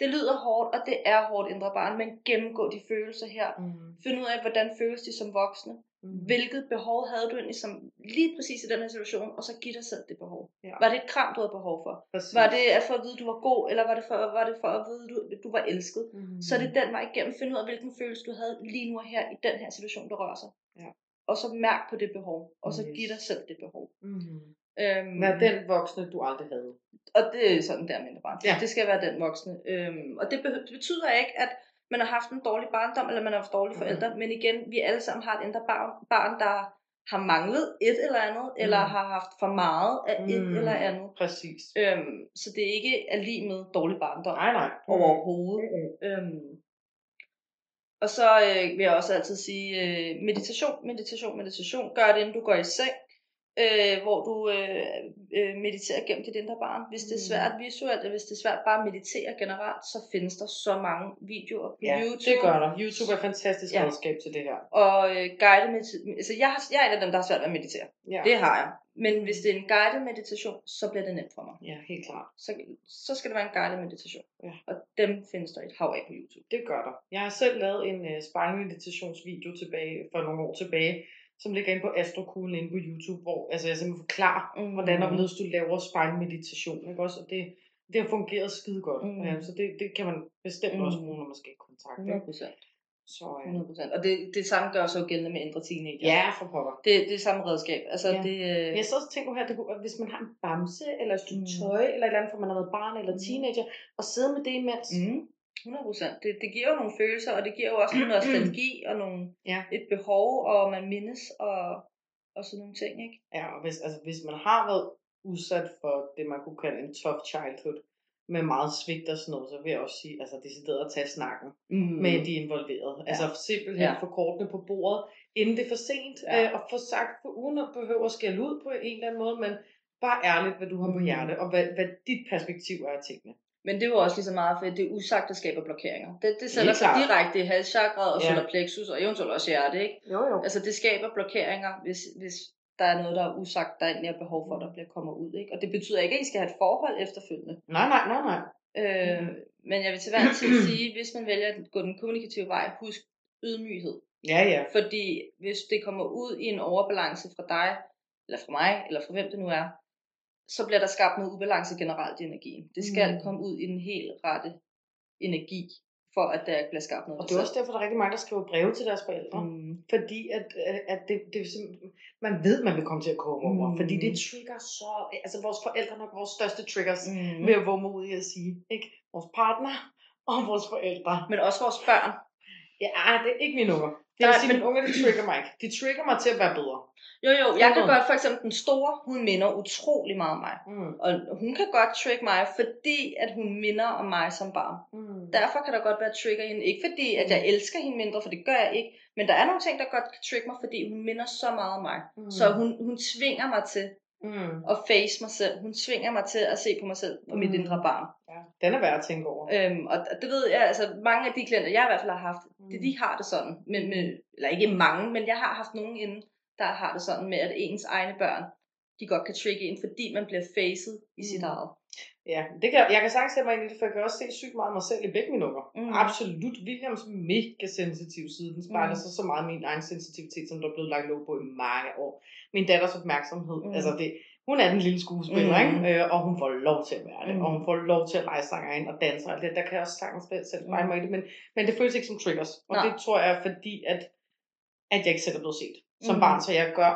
B: Det lyder hårdt, og det er hårdt indre barn, men gennemgå de følelser her.
A: Mm.
B: Find ud af, hvordan føles de som voksne.
A: Mm.
B: Hvilket behov havde du egentlig som, lige præcis i den her situation, og så giv dig selv det behov.
A: Ja.
B: Var det et kram, du havde behov for?
A: Præcis.
B: Var det at for at vide, du var god, eller var det for, var det for at vide, du, du var elsket?
A: Mm.
B: Så er det den vej igennem. Find ud af, hvilken følelse du havde lige nu og her i den her situation, der rører sig.
A: Ja.
B: Og så mærk på det behov, og så
A: Yes.
B: giv dig selv det behov.
A: Mm.
B: Øhm,
A: Vær den voksne, du aldrig havde.
B: Og det er sådan der, mindre barn.
A: Ja.
B: Det skal være den voksne. Øhm, og det, be- det betyder ikke, at man har haft en dårlig barndom, eller man har haft dårlige forældre. Men igen, vi alle sammen har et indre barn, barn der har manglet et eller andet, mm. eller har haft for meget af et
A: Mm.
B: eller andet.
A: Præcis.
B: Øhm, så det er ikke er lige med dårlig barndom
A: Nej, nej.
B: overhovedet. Øhm, og så øh, vil jeg også altid sige, øh, meditation, meditation, meditation. Gør det, inden du går i seng, øh, hvor du øh, øh, mediterer gennem dit indre barn. Hvis det er
A: Mm.
B: svært visuelt, eller hvis det er svært bare at meditere generelt, så findes der så mange videoer på
A: Ja,
B: YouTube.
A: det gør der. YouTube er et fantastisk
B: Ja.
A: redskab til det her.
B: Og øh, guided meditation. Altså, jeg, har, jeg er en af dem, der har svært ved at meditere.
A: Ja,
B: Det har jeg. Men hvis det er en guided meditation, så bliver det nemt for mig.
A: ja helt klart.
B: Så, så skal det være en guided meditation.
A: Ja.
B: Og dem findes der et hav af på YouTube.
A: Det gør der. Jeg har selv lavet en uh, spejlmeditationsvideo tilbage, for nogle år tilbage, som ligger inde på Astrokuglen inde på YouTube, hvor altså, jeg simpelthen forklarer,
B: Mm.
A: hvordan og du laver spejlmeditation. Ikke også? Og det, det har fungeret skide godt.
B: Mm.
A: Ja, så det, det kan man bestemt
B: Mm.
A: også bruge, når man skal i kontakt. Ikke?
B: 100 procent.
A: Så, ja.
B: 100 procent. Og det, det samme gør sig jo gældende med indre teenager.
A: ja, for pokker.
B: Det, det er samme redskab. Altså,
A: Ja.
B: det, øh,
A: Jeg så også tænkt nu her, det kunne, hvis man har en bamse, eller et stykke
B: Mm.
A: tøj, eller et eller andet, for man har været barn eller
B: Mm.
A: teenager, og sidde med det imens.
B: mm, 100 procent. Det, det giver jo nogle følelser, og det giver jo også noget nostalgi, og nogle,
A: Ja.
B: et behov, og man mindes, og, og sådan nogle ting, ikke?
A: Ja, og hvis, altså, hvis man har været udsat for det, man kunne kalde en tough childhood, med meget svigt og sådan noget, så vil jeg også sige, altså decideret at tage snakken
B: Mm.
A: med de involverede. Ja. Altså simpelthen
B: Ja.
A: få kortene på bordet, inden det er for sent,
B: Ja.
A: øh, og få sagt, for uden at behøve at skælde ud på en eller anden måde, men bare ærligt, hvad du har på
B: Mm.
A: hjerte, og hvad, hvad dit perspektiv er af tingene.
B: Men det jo også lige så meget, for det er usagt, der skaber blokeringer. Det, det sætter sig direkte i halschakret og
A: Ja.
B: solar plexus, og eventuelt også hjerte, ikke?
A: Jo, jo.
B: Altså det skaber blokeringer, hvis, hvis der er noget, der er usagt, der egentlig er behov for, der bliver kommer ud, ikke? Og det betyder ikke, at I skal have et forhold efterfølgende.
A: Nej, nej, nej, nej.
B: Øh,
A: Mhm.
B: men jeg vil til hver tid sige, hvis man vælger at gå den kommunikative vej, husk ydmyghed.
A: Ja, ja.
B: Fordi hvis det kommer ud i en overbalance fra dig, eller fra mig, eller fra hvem det nu er, så bliver der skabt noget ubalance generelt i energien. Det skal
A: Mm.
B: mm. komme ud i den helt rette energi, for at der bliver skabt noget.
A: Og det er også derfor, der er rigtig mange, der skriver breve til deres forældre. Mm.
B: Mm.
A: Fordi at, at- at det, det er simpelthen, man ved, man vil komme til at koge over.
B: Mm.
A: Mm. Fordi det trigger så... Altså vores forældre er nok vores største triggers. Mm.
B: Mm.
A: Ved at våge ud i at sige. Ikke? Vores partner og vores forældre.
B: Men også vores børn.
A: Ja, det er ikke mine unger.
B: Nej,
A: vil sige, mine unger, de trigger mig ikke. De trigger mig til at være bedre.
B: Jo, jo, jeg kan godt, for eksempel den store, hun minder utrolig meget om mig.
A: Mm.
B: Og hun kan godt trick mig, fordi at hun minder om mig som barn.
A: Mm.
B: Derfor kan der godt være trigger i hende. Ikke fordi, at jeg elsker hende mindre, for det gør jeg ikke. Men der er nogle ting, der godt kan trigge mig, fordi hun minder så meget om mig.
A: Mm.
B: Så hun, hun tvinger mig til
A: Mm.
B: at face mig selv. Hun tvinger mig til at se på mig selv og mit
A: Mm.
B: indre barn.
A: Ja. Den er værd at tænke over.
B: Øhm, og og det ved jeg, altså mange af de klienter, jeg i hvert fald har haft,
A: Mm.
B: det, de har det sådan. Med, med, eller ikke mange, men jeg har haft nogen inden, der har det sådan med, at ens egne børn, de godt kan trigge ind, fordi man bliver facet i sit
A: Mm.
B: eget.
A: Ja, det kan, jeg kan sagtens sætte mig ind i det, for jeg kan også se sygt meget mig selv i begge mine unger.
B: Mm.
A: Mm. Absolut. Williams mega sensitiv side. Den spejler
B: Mm.
A: mm. sig så meget min egen sensitivitet, som der er blevet lagt låg på i mange år. Min datters opmærksomhed.
B: Mm.
A: Mm. Altså det, hun er den lille skuespiller,
B: Mm.
A: mm. ikke? Øh, og hun får lov til at være det.
B: Mm.
A: Mm. Og hun får lov til at lege sanger ind og danse og alt det. Der kan jeg også sagtens selv spejle mig i det. Men, men det føles ikke som triggers. Og
B: Nej.
A: det tror jeg fordi, at, at jeg ikke selv er blevet set som
B: Mm.
A: mm. barn. Så jeg gør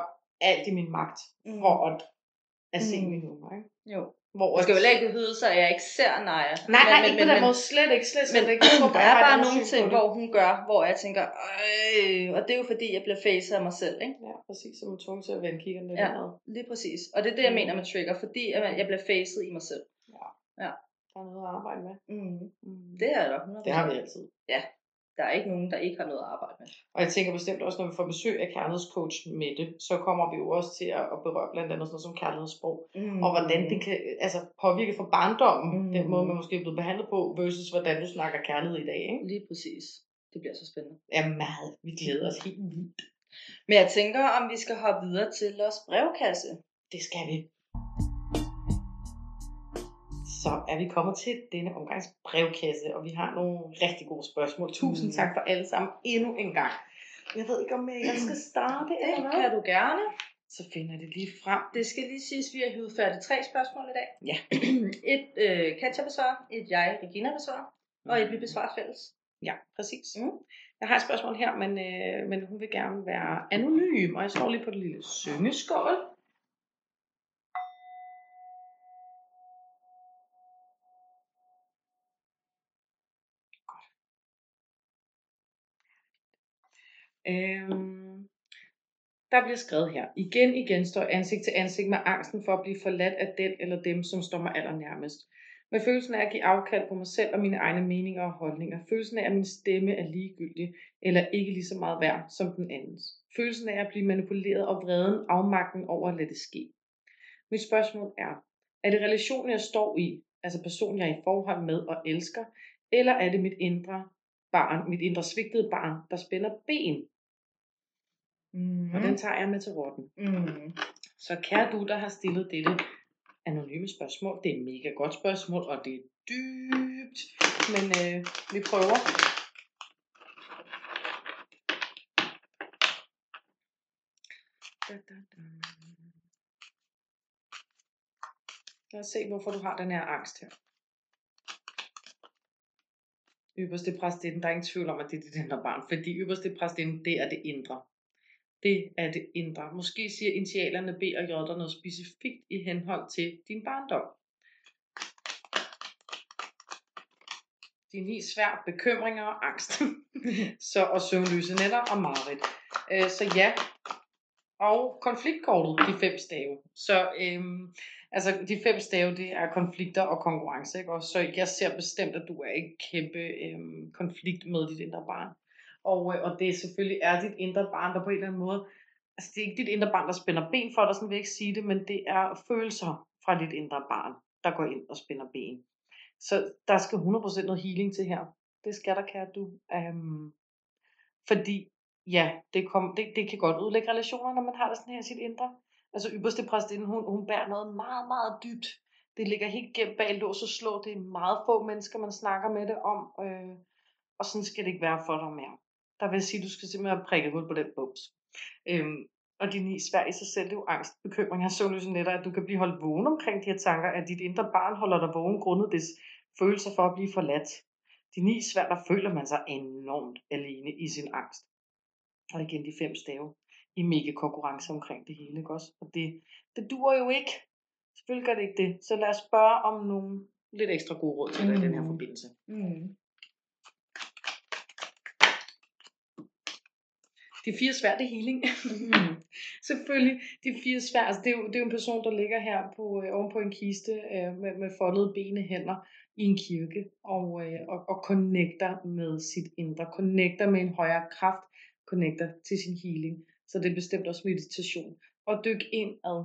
A: alt i min magt
B: Mm.
A: for at, at se
B: Mm.
A: mine unger. Ikke?
B: Jo.
A: Hvor
B: Jeg skal jo heller ikke behyde sig, at jeg ikke ser Naja.
A: Nej, nej,
B: men,
A: ikke på den måde. Slet ikke, slet, slet
B: Men
A: ikke. Jeg tror
B: der er bare nogle ting,
A: det.
B: hvor hun gør, hvor jeg tænker, øh, og det er jo fordi, jeg bliver facet af mig selv, ikke?
A: Ja, præcis. Som er tvunget til at vende kiggeren lidt
B: Ja.
A: indad.
B: Lige præcis. Og det er det, jeg
A: Mm.
B: mener med trigger, fordi jeg bliver facet i mig selv.
A: Der er noget at arbejde med.
B: Mm.
A: Mm.
B: Det er der 100%.
A: Det har vi altid.
B: Der er ikke nogen, der ikke har noget at arbejde med.
A: Og jeg tænker bestemt også, når vi får besøg af kærlighedscoach Mette, så kommer vi jo også til at berøre blandt andet sådan noget som kærlighedssprog.
B: Mm.
A: Og hvordan det kan altså, påvirke for barndommen,
B: Mm.
A: mm. den måde, man måske er blevet behandlet på, versus hvordan du snakker kærlighed i dag. Ikke?
B: Lige præcis. Det bliver så spændende.
A: Ja, meget. Vi glæder os helt vildt.
B: Men jeg tænker, om vi skal hoppe videre til vores brevkasse.
A: Det skal vi. Så er vi kommet til denne omgangs brevkasse, og vi har nogle rigtig gode spørgsmål. Tusind
B: Mm.
A: tak for alle sammen endnu en gang. Jeg ved ikke, om øh, jeg skal starte, eller hvad?
B: kan du gerne.
A: Så finder det lige frem.
B: Det skal lige siges, at vi har hivet færdigt tre spørgsmål i dag.
A: Ja.
B: et øh, Katja besvarer, et jeg, Regina besvarer, og et vi besvarer fælles.
A: Ja, præcis.
B: Mm.
A: Jeg har et spørgsmål her, men, øh, men hun vil gerne være anonym, og jeg står lige på det lille syngeskål. Øhm, der bliver skrevet her. Igen, igen står ansigt til ansigt med angsten for at blive forladt af den eller dem, som står mig allernærmest. Med følelsen af at give afkald på mig selv og mine egne meninger og holdninger. Følelsen af, at min stemme er ligegyldig eller ikke lige så meget værd som den andens. Følelsen af at blive manipuleret og vreden, afmagten over at lade det ske. Mit spørgsmål er, er det relationen, jeg står i, altså personen, jeg er i forhold med og elsker, eller er det mit indre barn, mit indre svigtede barn, der spænder ben?
B: Mm.
A: Og den tager jeg med til rotten.
B: Mm.
A: Så kære du, der har stillet dette anonyme spørgsmål, det er et mega godt spørgsmål, og det er dybt, men øh, vi prøver. Da, da, da. Lad os se, hvorfor du har den her angst her. Ypperste præstinden, der er ingen tvivl om, at det er dit indre barn, fordi ypperste præstinden, det er det indre. Det er det indre. Måske siger initialerne B og J noget specifikt i henhold til din barndom. Din ni svær bekymringer og angst. så, og søvnløse nætter og mareridt. Øh, så ja, og konfliktkortet, de fem stave. Så øhm, Altså, de fem stave, det er konflikter og konkurrence, ikke? Og så jeg ser bestemt, at du er i kæmpe øhm, konflikt med dit indre barn. Og, øh, og det selvfølgelig er dit indre barn, der på en eller anden måde, altså det er ikke dit indre barn, der spænder ben for dig, sådan vil jeg ikke sige det, men det er følelser fra dit indre barn, der går ind og spænder ben. Så der skal 100% noget healing til her. Det skal der, kære du. Um, fordi, ja, det, kom, det, det kan godt udlægge relationer, når man har det sådan her i sit indre. Altså ypperste præstinde, hun, hun bærer noget meget, meget dybt. Det ligger helt gemt bag lås og slå. Det er meget få mennesker, man snakker med det om. Øh, og sådan skal det ikke være for dig mere. Der vil sige, at du skal simpelthen have prikket hul på den bums. Øhm, og de ni svær i sig selv, det er jo angst, bekymring, har søvnløse netter, at du kan blive holdt vågen omkring de her tanker, at dit indre barn holder dig vågen grundet des følelser for at blive forladt. De ni svær, der føler man sig enormt alene i sin angst. Og igen de fem stave i mega konkurrence omkring det hele, ikke også? Og det, det duer jo ikke. Selvfølgelig gør det ikke det. Så lad os spørge om nogle lidt ekstra gode råd til dig mm. i den her forbindelse. Mm. De fire svær, det er healing. Mm. Selvfølgelig, de fire svær, altså det er, jo, det er jo en person, der ligger her på, øh, oven på en kiste øh, med, med foldede bene hænder i en kirke og, øh, og, og connecter med sit indre, connecter med en højere kraft, connecter til sin healing. Så det er bestemt også meditation. Og dyk ind ad.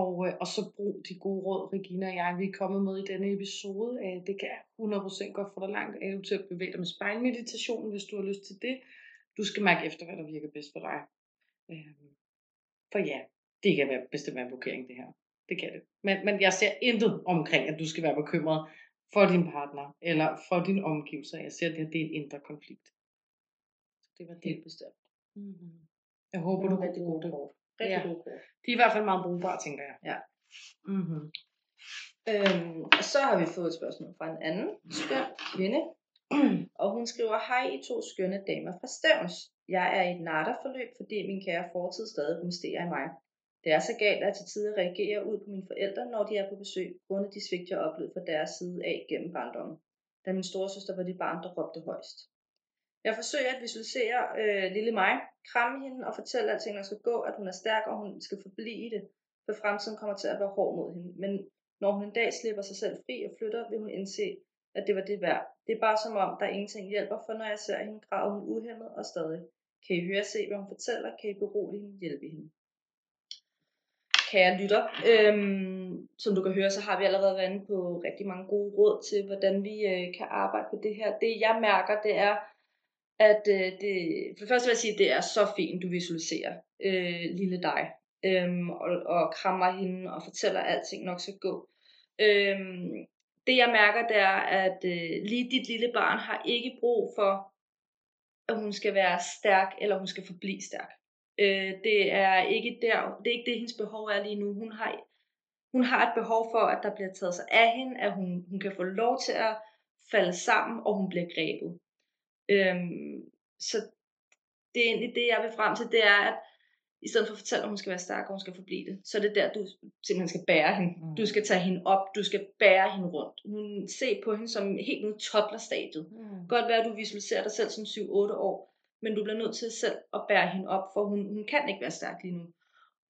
A: Og, øh, og så brug de gode råd, Regina og jeg, vi er kommet med i denne episode. Øh, det kan 100% godt få dig langt af til at bevæge dig med spejlmeditation, hvis du har lyst til det. Du skal mærke efter, hvad der virker bedst for dig. Øh, for ja, det kan være bestemt være en blokering, det her. Det kan det. Men, men jeg ser intet omkring, at du skal være bekymret for din partner, eller for dine omgivelser. Jeg ser, at det, her, det er en indre konflikt. Så det var det.
B: Bestemt. Mm-hmm.
A: Jeg håber, du
B: rigtig gode kort.
A: Rigtig ja. gode kort. De er i hvert fald meget brugbare, tænker jeg.
B: Ja. Mm-hmm. Øhm, og så har vi fået et spørgsmål fra en anden skøn kvinde og hun skriver, hej I to skønne damer fra Stævns. Jeg er i et natterforløb, fordi min kære fortid stadig rumsterer i mig. Det er så galt, at jeg til tider reagerer ud på mine forældre, når de er på besøg, grundet de svigt, jeg oplevede fra deres side af gennem barndommen. Da min storesøster var de barn, der råbte højst. Jeg forsøger at visualisere øh, lille mig, kramme hende og fortælle, at der skal gå, at hun er stærk, og hun skal forblive i det, for fremtiden kommer til at være hård mod hende. Men når hun en dag slipper sig selv fri og flytter, vil hun indse, at det var det værd. Det er bare som om, der ingenting hjælper, for når jeg ser hende, græder hun uhemmet og stadig. Kan I høre se, hvad hun fortæller? Kan I berolige hende? Hjælpe hende? Kære lytter, øhm, som du kan høre, så har vi allerede været inde på rigtig mange gode råd til, hvordan vi øh, kan arbejde på det her. Det jeg mærker, det er, at øh, det, for det første vil jeg sige, at det er så fint, du visualiserer øh, lille dig, øhm, og, og krammer hende og fortæller, at alting nok skal gå. Øhm, det jeg mærker, det er, at øh, lige dit lille barn har ikke brug for, at hun skal være stærk, eller hun skal forblive stærk. Øh, det er ikke der, det er ikke det, hendes behov er lige nu. Hun har, hun har et behov for, at der bliver taget sig af hende, at hun, hun kan få lov til at falde sammen, og hun bliver grebet. Øhm, så det er egentlig det, jeg vil frem til, det er, at i stedet for at fortælle, at hun skal være stærk, og hun skal forblive det, så er det der, du simpelthen skal bære hende. Mm. Du skal tage hende op, du skal bære hende rundt. Hun se på hende som helt nede toddlerstadiet. Mm. Godt være, at du visualiserer dig selv som 7-8 år, men du bliver nødt til selv at bære hende op, for hun, hun kan ikke være stærk lige nu.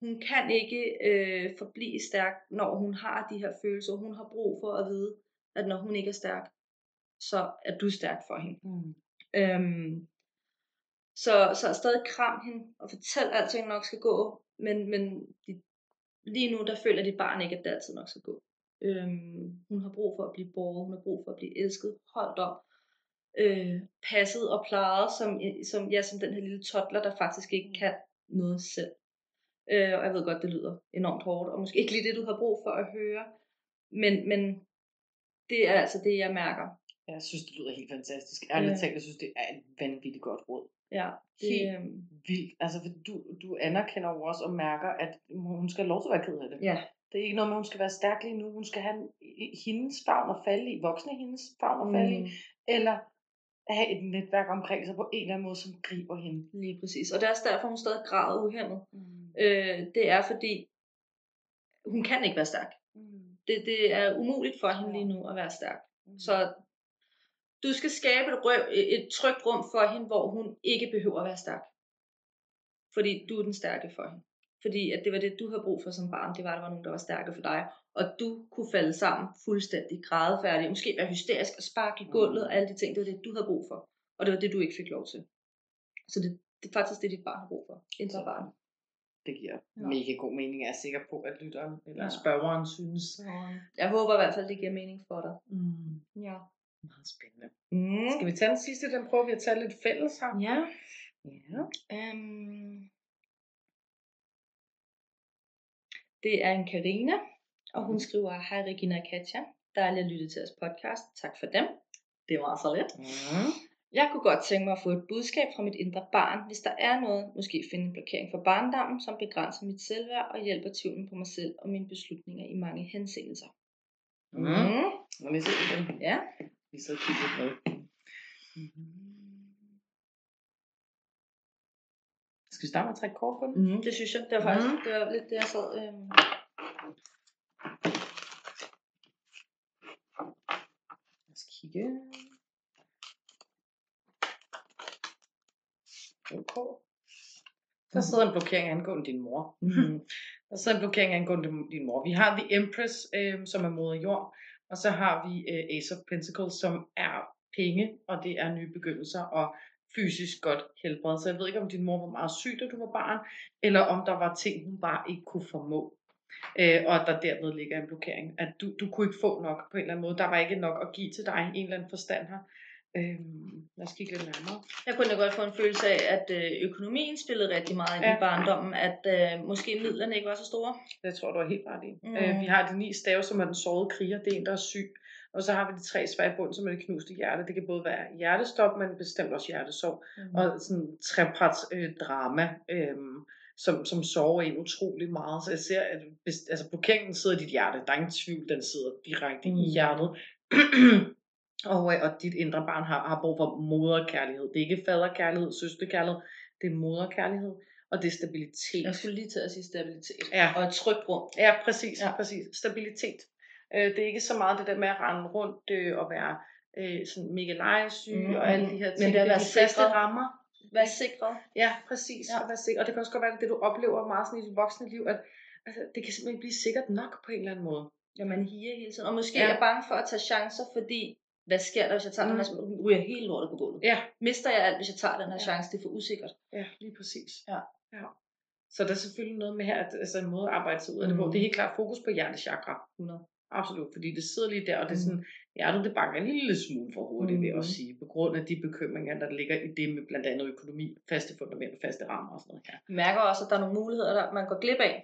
B: Hun kan ikke øh, forblive stærk, når hun har de her følelser. Hun har brug for at vide, at når hun ikke er stærk, så er du stærk for hende. Mm. Øhm, så, så stadig kram hende og fortæl, at alting nok skal gå, men, men de, lige nu, der føler dit barn ikke, at det altid nok skal gå. Øhm, hun har brug for at blive borget, hun har brug for at blive elsket, holdt op, øh, passet og plejet, som, som, ja, som den her lille toddler, der faktisk ikke kan noget selv. Øh, og jeg ved godt, det lyder enormt hårdt, og måske ikke lige det, du har brug for at høre, men, men det er altså det, jeg mærker.
A: Jeg synes, det lyder helt fantastisk. Ærligt talt, jeg synes, det er et vanvittigt godt råd.
B: Ja,
A: det er øhm, vildt. Altså, du, du anerkender jo også og mærker, at hun skal have lov til at være ked af det.
B: Ja.
A: Det er ikke noget med, at hun skal være stærk lige nu. Hun skal have hendes favn at falde i, voksne hendes favn at falde mm. i, eller have et netværk omkring sig på en eller anden måde, som griber hende.
B: Lige præcis. Og det er også derfor, hun stadig græder uhemmet. Mm. Øh, det er fordi, hun kan ikke være stærk. Mm. Det, det er umuligt for hende lige nu at være stærk. Mm. Så du skal skabe et, røv, et trygt rum for hende, hvor hun ikke behøver at være stærk. Fordi du er den stærke for hende. Fordi at det var det, du havde brug for som barn. Det var, at der var nogen, der var stærke for dig. Og du kunne falde sammen fuldstændig grædefærdig. Måske være hysterisk og sparke i gulvet og alle de ting. Det var det, du havde brug for. Og det var det, du ikke fik lov til. Så det, det er faktisk det, dit barn har brug for. Indre barn.
A: Det giver
B: Ja.
A: mega god mening. Jeg er sikker på, at lytteren eller
B: Ja.
A: spørgeren synes.
B: Jeg håber i hvert fald, det giver mening for dig.
A: Mm.
B: Ja.
A: Meget spændende.
B: Mm.
A: Skal vi tage den sidste? Den prøver vi at tage lidt fælles her.
B: Ja.
A: Ja.
B: Um, det er en Karina, og hun skriver, Hej Regina og Katja, dejligt at lytte til jeres podcast. Tak for dem. Det var så let.
A: Mm.
B: Jeg kunne godt tænke mig at få et budskab fra mit indre barn, hvis der er noget, måske finde en blokering for barndommen, som begrænser mit selvværd og hjælper tvivlen på mig selv og mine beslutninger i mange henseelser.
A: Mm.
B: Mm.
A: Lad mig se den.
B: Ja.
A: Vi så kigger med. Skal vi starte med at trække kort på den?
B: Mm, det synes jeg. Det var faktisk
A: Mhm.
B: det var lidt det, jeg sad... Øhm.
A: Lad os kigge. Okay. Der sidder en blokering angående din mor.
B: Mm.
A: Der sidder en blokering angående din mor. Vi har The Empress, øh, som er moder jord. Og så har vi øh, Ace of Pentacles, som er penge, og det er nye begyndelser og fysisk godt helbred. Så jeg ved ikke, om din mor var meget syg, da du var barn, eller om der var ting, hun bare ikke kunne formå. Øh, og at der derved ligger en blokering. At du, du kunne ikke få nok på en eller anden måde. Der var ikke nok at give til dig i en eller anden forstand her. Øh, lad os kigge lidt nærmere.
B: Jeg kunne da godt få en følelse af, at øh, økonomien spillede rigtig meget ind
A: Ja.
B: i barndommen, at øh, måske midlerne ikke var så store.
A: Det tror jeg, du er helt ret i.
B: Mm.
A: Mm. Øh, vi har de ni stave, som er den sårede kriger. Det er en, der er syg. Og så har vi de tre svære i bunden, som er det knuste hjerte. Det kan både være hjertestop, men bestemt også hjertesorg.
B: Mm.
A: Og sådan treparts øh, drama, øh, som, som sover en utrolig meget. Så jeg ser, at hvis, altså blokeringen sidder i dit hjerte. Der er ingen tvivl, den sidder direkte mm. i
B: Mm.
A: hjertet. og, øh, og dit indre barn har, har brug for moderkærlighed. Det er ikke faderkærlighed, søsterkærlighed. Det er moderkærlighed. Og det er stabilitet.
B: Jeg skulle lige til at sige stabilitet.
A: Ja.
B: Og et trygt rum.
A: Ja, præcis,
B: Ja.
A: præcis. Stabilitet. Øh, det er ikke så meget det der med at rende rundt øh, og være øh, sådan mega legesyg
B: Mm,
A: mm, og alle de her
B: men
A: ting.
B: det at
A: er
B: være
A: de faste
B: sikret.
A: rammer.
B: Vær sikret.
A: Ja, præcis.
B: Ja.
A: Være sikker. og det kan også godt være, at det du oplever meget sådan i dit voksne liv, at altså, det kan simpelthen blive sikkert nok på en eller anden måde.
B: Ja, man higer hele tiden. Og måske
A: ja.
B: er bange for at tage chancer, fordi hvad sker der, hvis jeg tager mm. den her,
A: Mm.
B: så ryger helt lortet på gulvet.
A: Ja,
B: Mister jeg alt, hvis jeg tager den her
A: Ja.
B: chance? Det er for usikkert.
A: ja lige præcis.
B: Ja.
A: ja. Så der er selvfølgelig noget med her, at, altså en måde at arbejde sig ud af det på.
B: Mm.
A: Det er helt klart fokus på hjertechakra.
B: 100.
A: Absolut, fordi det sidder lige der, og det er
B: Mm.
A: sådan, hjertet det banker en lille smule for hurtigt, mm. vil jeg
B: Mm.
A: også sige, på grund af de bekymringer, der ligger i det med blandt andet økonomi, faste fundament, faste rammer og sådan noget.
B: Jeg mærker også, at der er nogle muligheder, der man går glip af.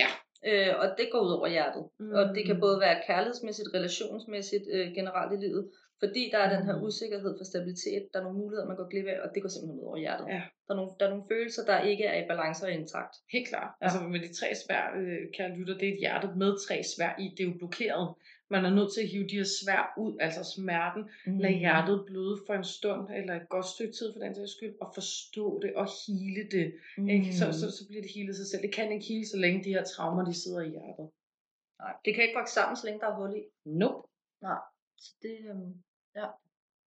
A: Ja.
B: Øh, og det går ud over hjertet. Mm. Og det kan
A: Mm.
B: både være kærlighedsmæssigt, relationsmæssigt, øh, generelt i livet. Fordi der er den her
A: Mm.
B: usikkerhed for stabilitet, der er nogle muligheder, man går glip af, og det går simpelthen ud over hjertet.
A: Ja.
B: Der, er nogle, der er nogle følelser, der ikke er i balance og intakt.
A: Helt klart.
B: Ja.
A: Altså med de tre svær, øh, kære lytter, det er et hjerte med tre svær i, det er jo blokeret. Man er nødt til at hive de her svær ud, altså smerten,
B: Mm.
A: lad hjertet bløde for en stund, eller et godt stykke tid for den sags skyld, og forstå det og hele det.
B: Mm.
A: Ikke? Så, så, så bliver det healet sig selv. Det kan ikke hele, så længe de her traumer, de sidder i hjertet.
B: Nej, det kan ikke vokse sammen, så længe der er hul i.
A: Nope.
B: Så det, øhm,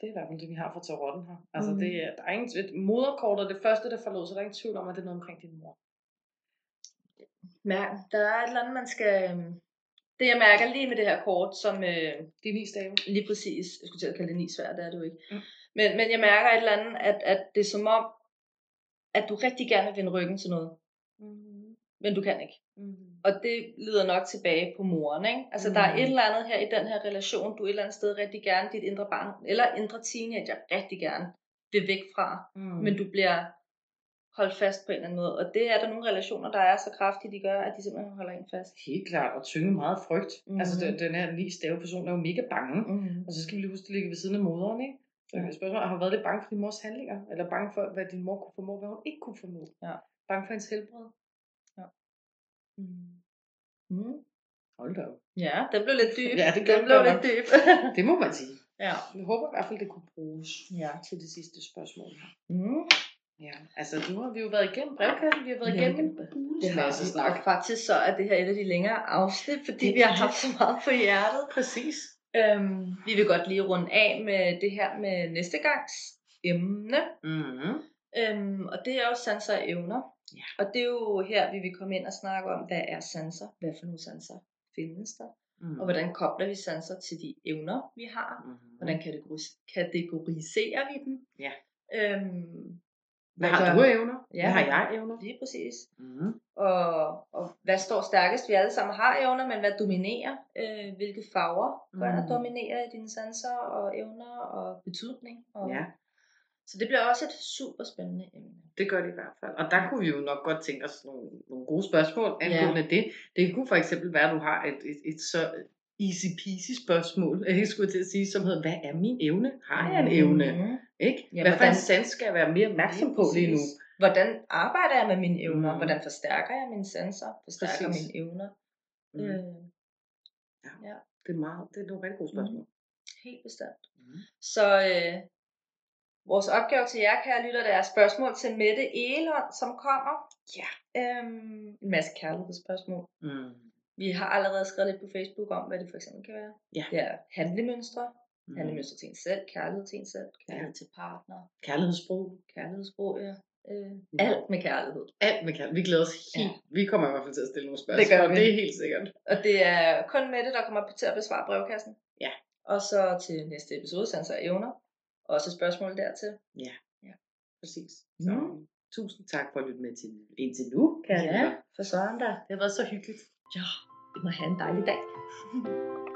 A: Det er i hvert fald det, vi har fra tarotten her. Altså, mm. det er, der er ingen tvivl. Moderkortet er det første, der forlod, så der er ingen tvivl om, at det er noget omkring din mor.
B: mærke, der er et eller andet, man skal... øhm, Det jeg mærker lige med det her kort, som øh,
A: De ni stave.
B: lige præcis, jeg skulle til at kalde det ni svært, det er det jo ikke.
A: Mm.
B: Men, men jeg mærker et eller andet, at, at det er som om, at du rigtig gerne vil vende ryggen til noget,
A: Mm.
B: Men du kan ikke.
A: Mm.
B: Og det lider nok tilbage på moren, ikke? Altså, mm. der er
A: Mm.
B: et eller andet her i den her relation, du et eller andet sted rigtig gerne, dit indre barn, eller indre teenager, rigtig gerne vil væk fra.
A: Mm.
B: Men du bliver holdt fast på en eller anden måde. Og det er der nogle relationer, der er så kraftige, de gør, at de simpelthen holder en fast.
A: Helt klart, og tynge meget frygt. Mm. Altså, den, den her ni stave person er jo mega bange.
B: Mm.
A: Og så skal vi lige huske, at det ligger ved siden af moderen, ikke? Så
B: Ja.
A: spørgsmålet, har været lidt bange for din mors handlinger? Eller bange for, hvad din mor kunne formå, hvad hun ikke kunne formå?
B: Ja.
A: Bange for hendes helbred? Mm. Hold da op.
B: Ja, den blev lidt dyb.
A: Ja, det
B: den blev lidt dyb.
A: Det må man sige.
B: ja.
A: Jeg håber i hvert fald, det kunne bruges
B: Ja.
A: til det sidste spørgsmål her.
B: Mm.
A: Ja, altså nu har vi jo været igennem brevkassen, vi har været
B: Ja,
A: igennem en
B: det
A: masse snak.
B: Og faktisk så er det her et af de længere afsnit, fordi
A: Det
B: vi har haft så meget på hjertet.
A: Præcis.
B: Øhm, vi vil godt lige runde af med det her med næste gangs emne.
A: Mm-hmm.
B: Øhm, og det er jo sanser og evner.
A: Ja.
B: Og det er jo her, vi vil komme ind og snakke om, hvad er sanser? Hvad for nogle sanser findes der?
A: Mm.
B: Og hvordan kobler vi sanser til de evner, vi har?
A: Mm.
B: Hvordan kategoris- kategoriserer vi dem?
A: Ja.
B: Øhm,
A: Hvad har
B: gør-
A: du af evner?
B: Ja.
A: Hvad har jeg evner?
B: Lige præcis.
A: Mm.
B: Og, og hvad står stærkest? Vi alle sammen har evner, men hvad dominerer? Øh, hvilke farver går mm.
A: Mm.
B: at dominere i dine sanser og evner og betydning? Og,
A: Ja,
B: Så det bliver også et super spændende emne.
A: det gør det i hvert fald. Og der kunne vi jo nok godt tænke os nogle, nogle gode spørgsmål angående det. Det kunne for eksempel være, at du har et, et, et så easy peasy spørgsmål, jeg skulle til at sige, som hedder, hvad er min evne? Har jeg en evne?
B: Mhm.
A: Ikke?
B: Ja,
A: Hvad for
B: hvordan-
A: en sans skal jeg være mere opmærksom på lige nu?
B: Hvordan arbejder jeg med mine evner?
A: Mm.
B: Hvordan forstærker jeg mine sanser? Forstærker
A: Præcis.
B: mine evner?
A: Mm.
B: Øh,
A: Det er meget, det er nogle rigtig gode spørgsmål.
B: helt bestemt.
A: Mm.
B: Så øh, vores opgave til jer, kære lytter, det er spørgsmål til Mette Elund, som kommer.
A: Ja.
B: Øhm, en masse kærlighedsspørgsmål.
A: Mm.
B: Vi har allerede skrevet lidt på Facebook om, hvad det for eksempel kan være.
A: Ja.
B: Det er handlemønstre.
A: Mm.
B: Handlemønstre til en selv, kærlighed til en selv, kærlighed til partner,
A: Kærlighedssprog.
B: kærlighedssprog, ja. Øh,
A: Ja.
B: alt med kærlighed.
A: Alt med kærlighed. Vi glæder os helt. Ja. Vi kommer i hvert fald til at stille nogle spørgsmål.
B: Det gør vi.
A: Det er helt sikkert.
B: Og det er kun Mette, der kommer til at besvare brevkassen.
A: Ja.
B: Og så til næste episode, sanser og evner. Også spørgsmål dertil.
A: Præcis. Så
B: Mm.
A: tusind tak for at lytte med til indtil nu, kære lytter.
B: for søren da.
A: Det har været så hyggeligt.
B: Ja, det må have en dejlig dag.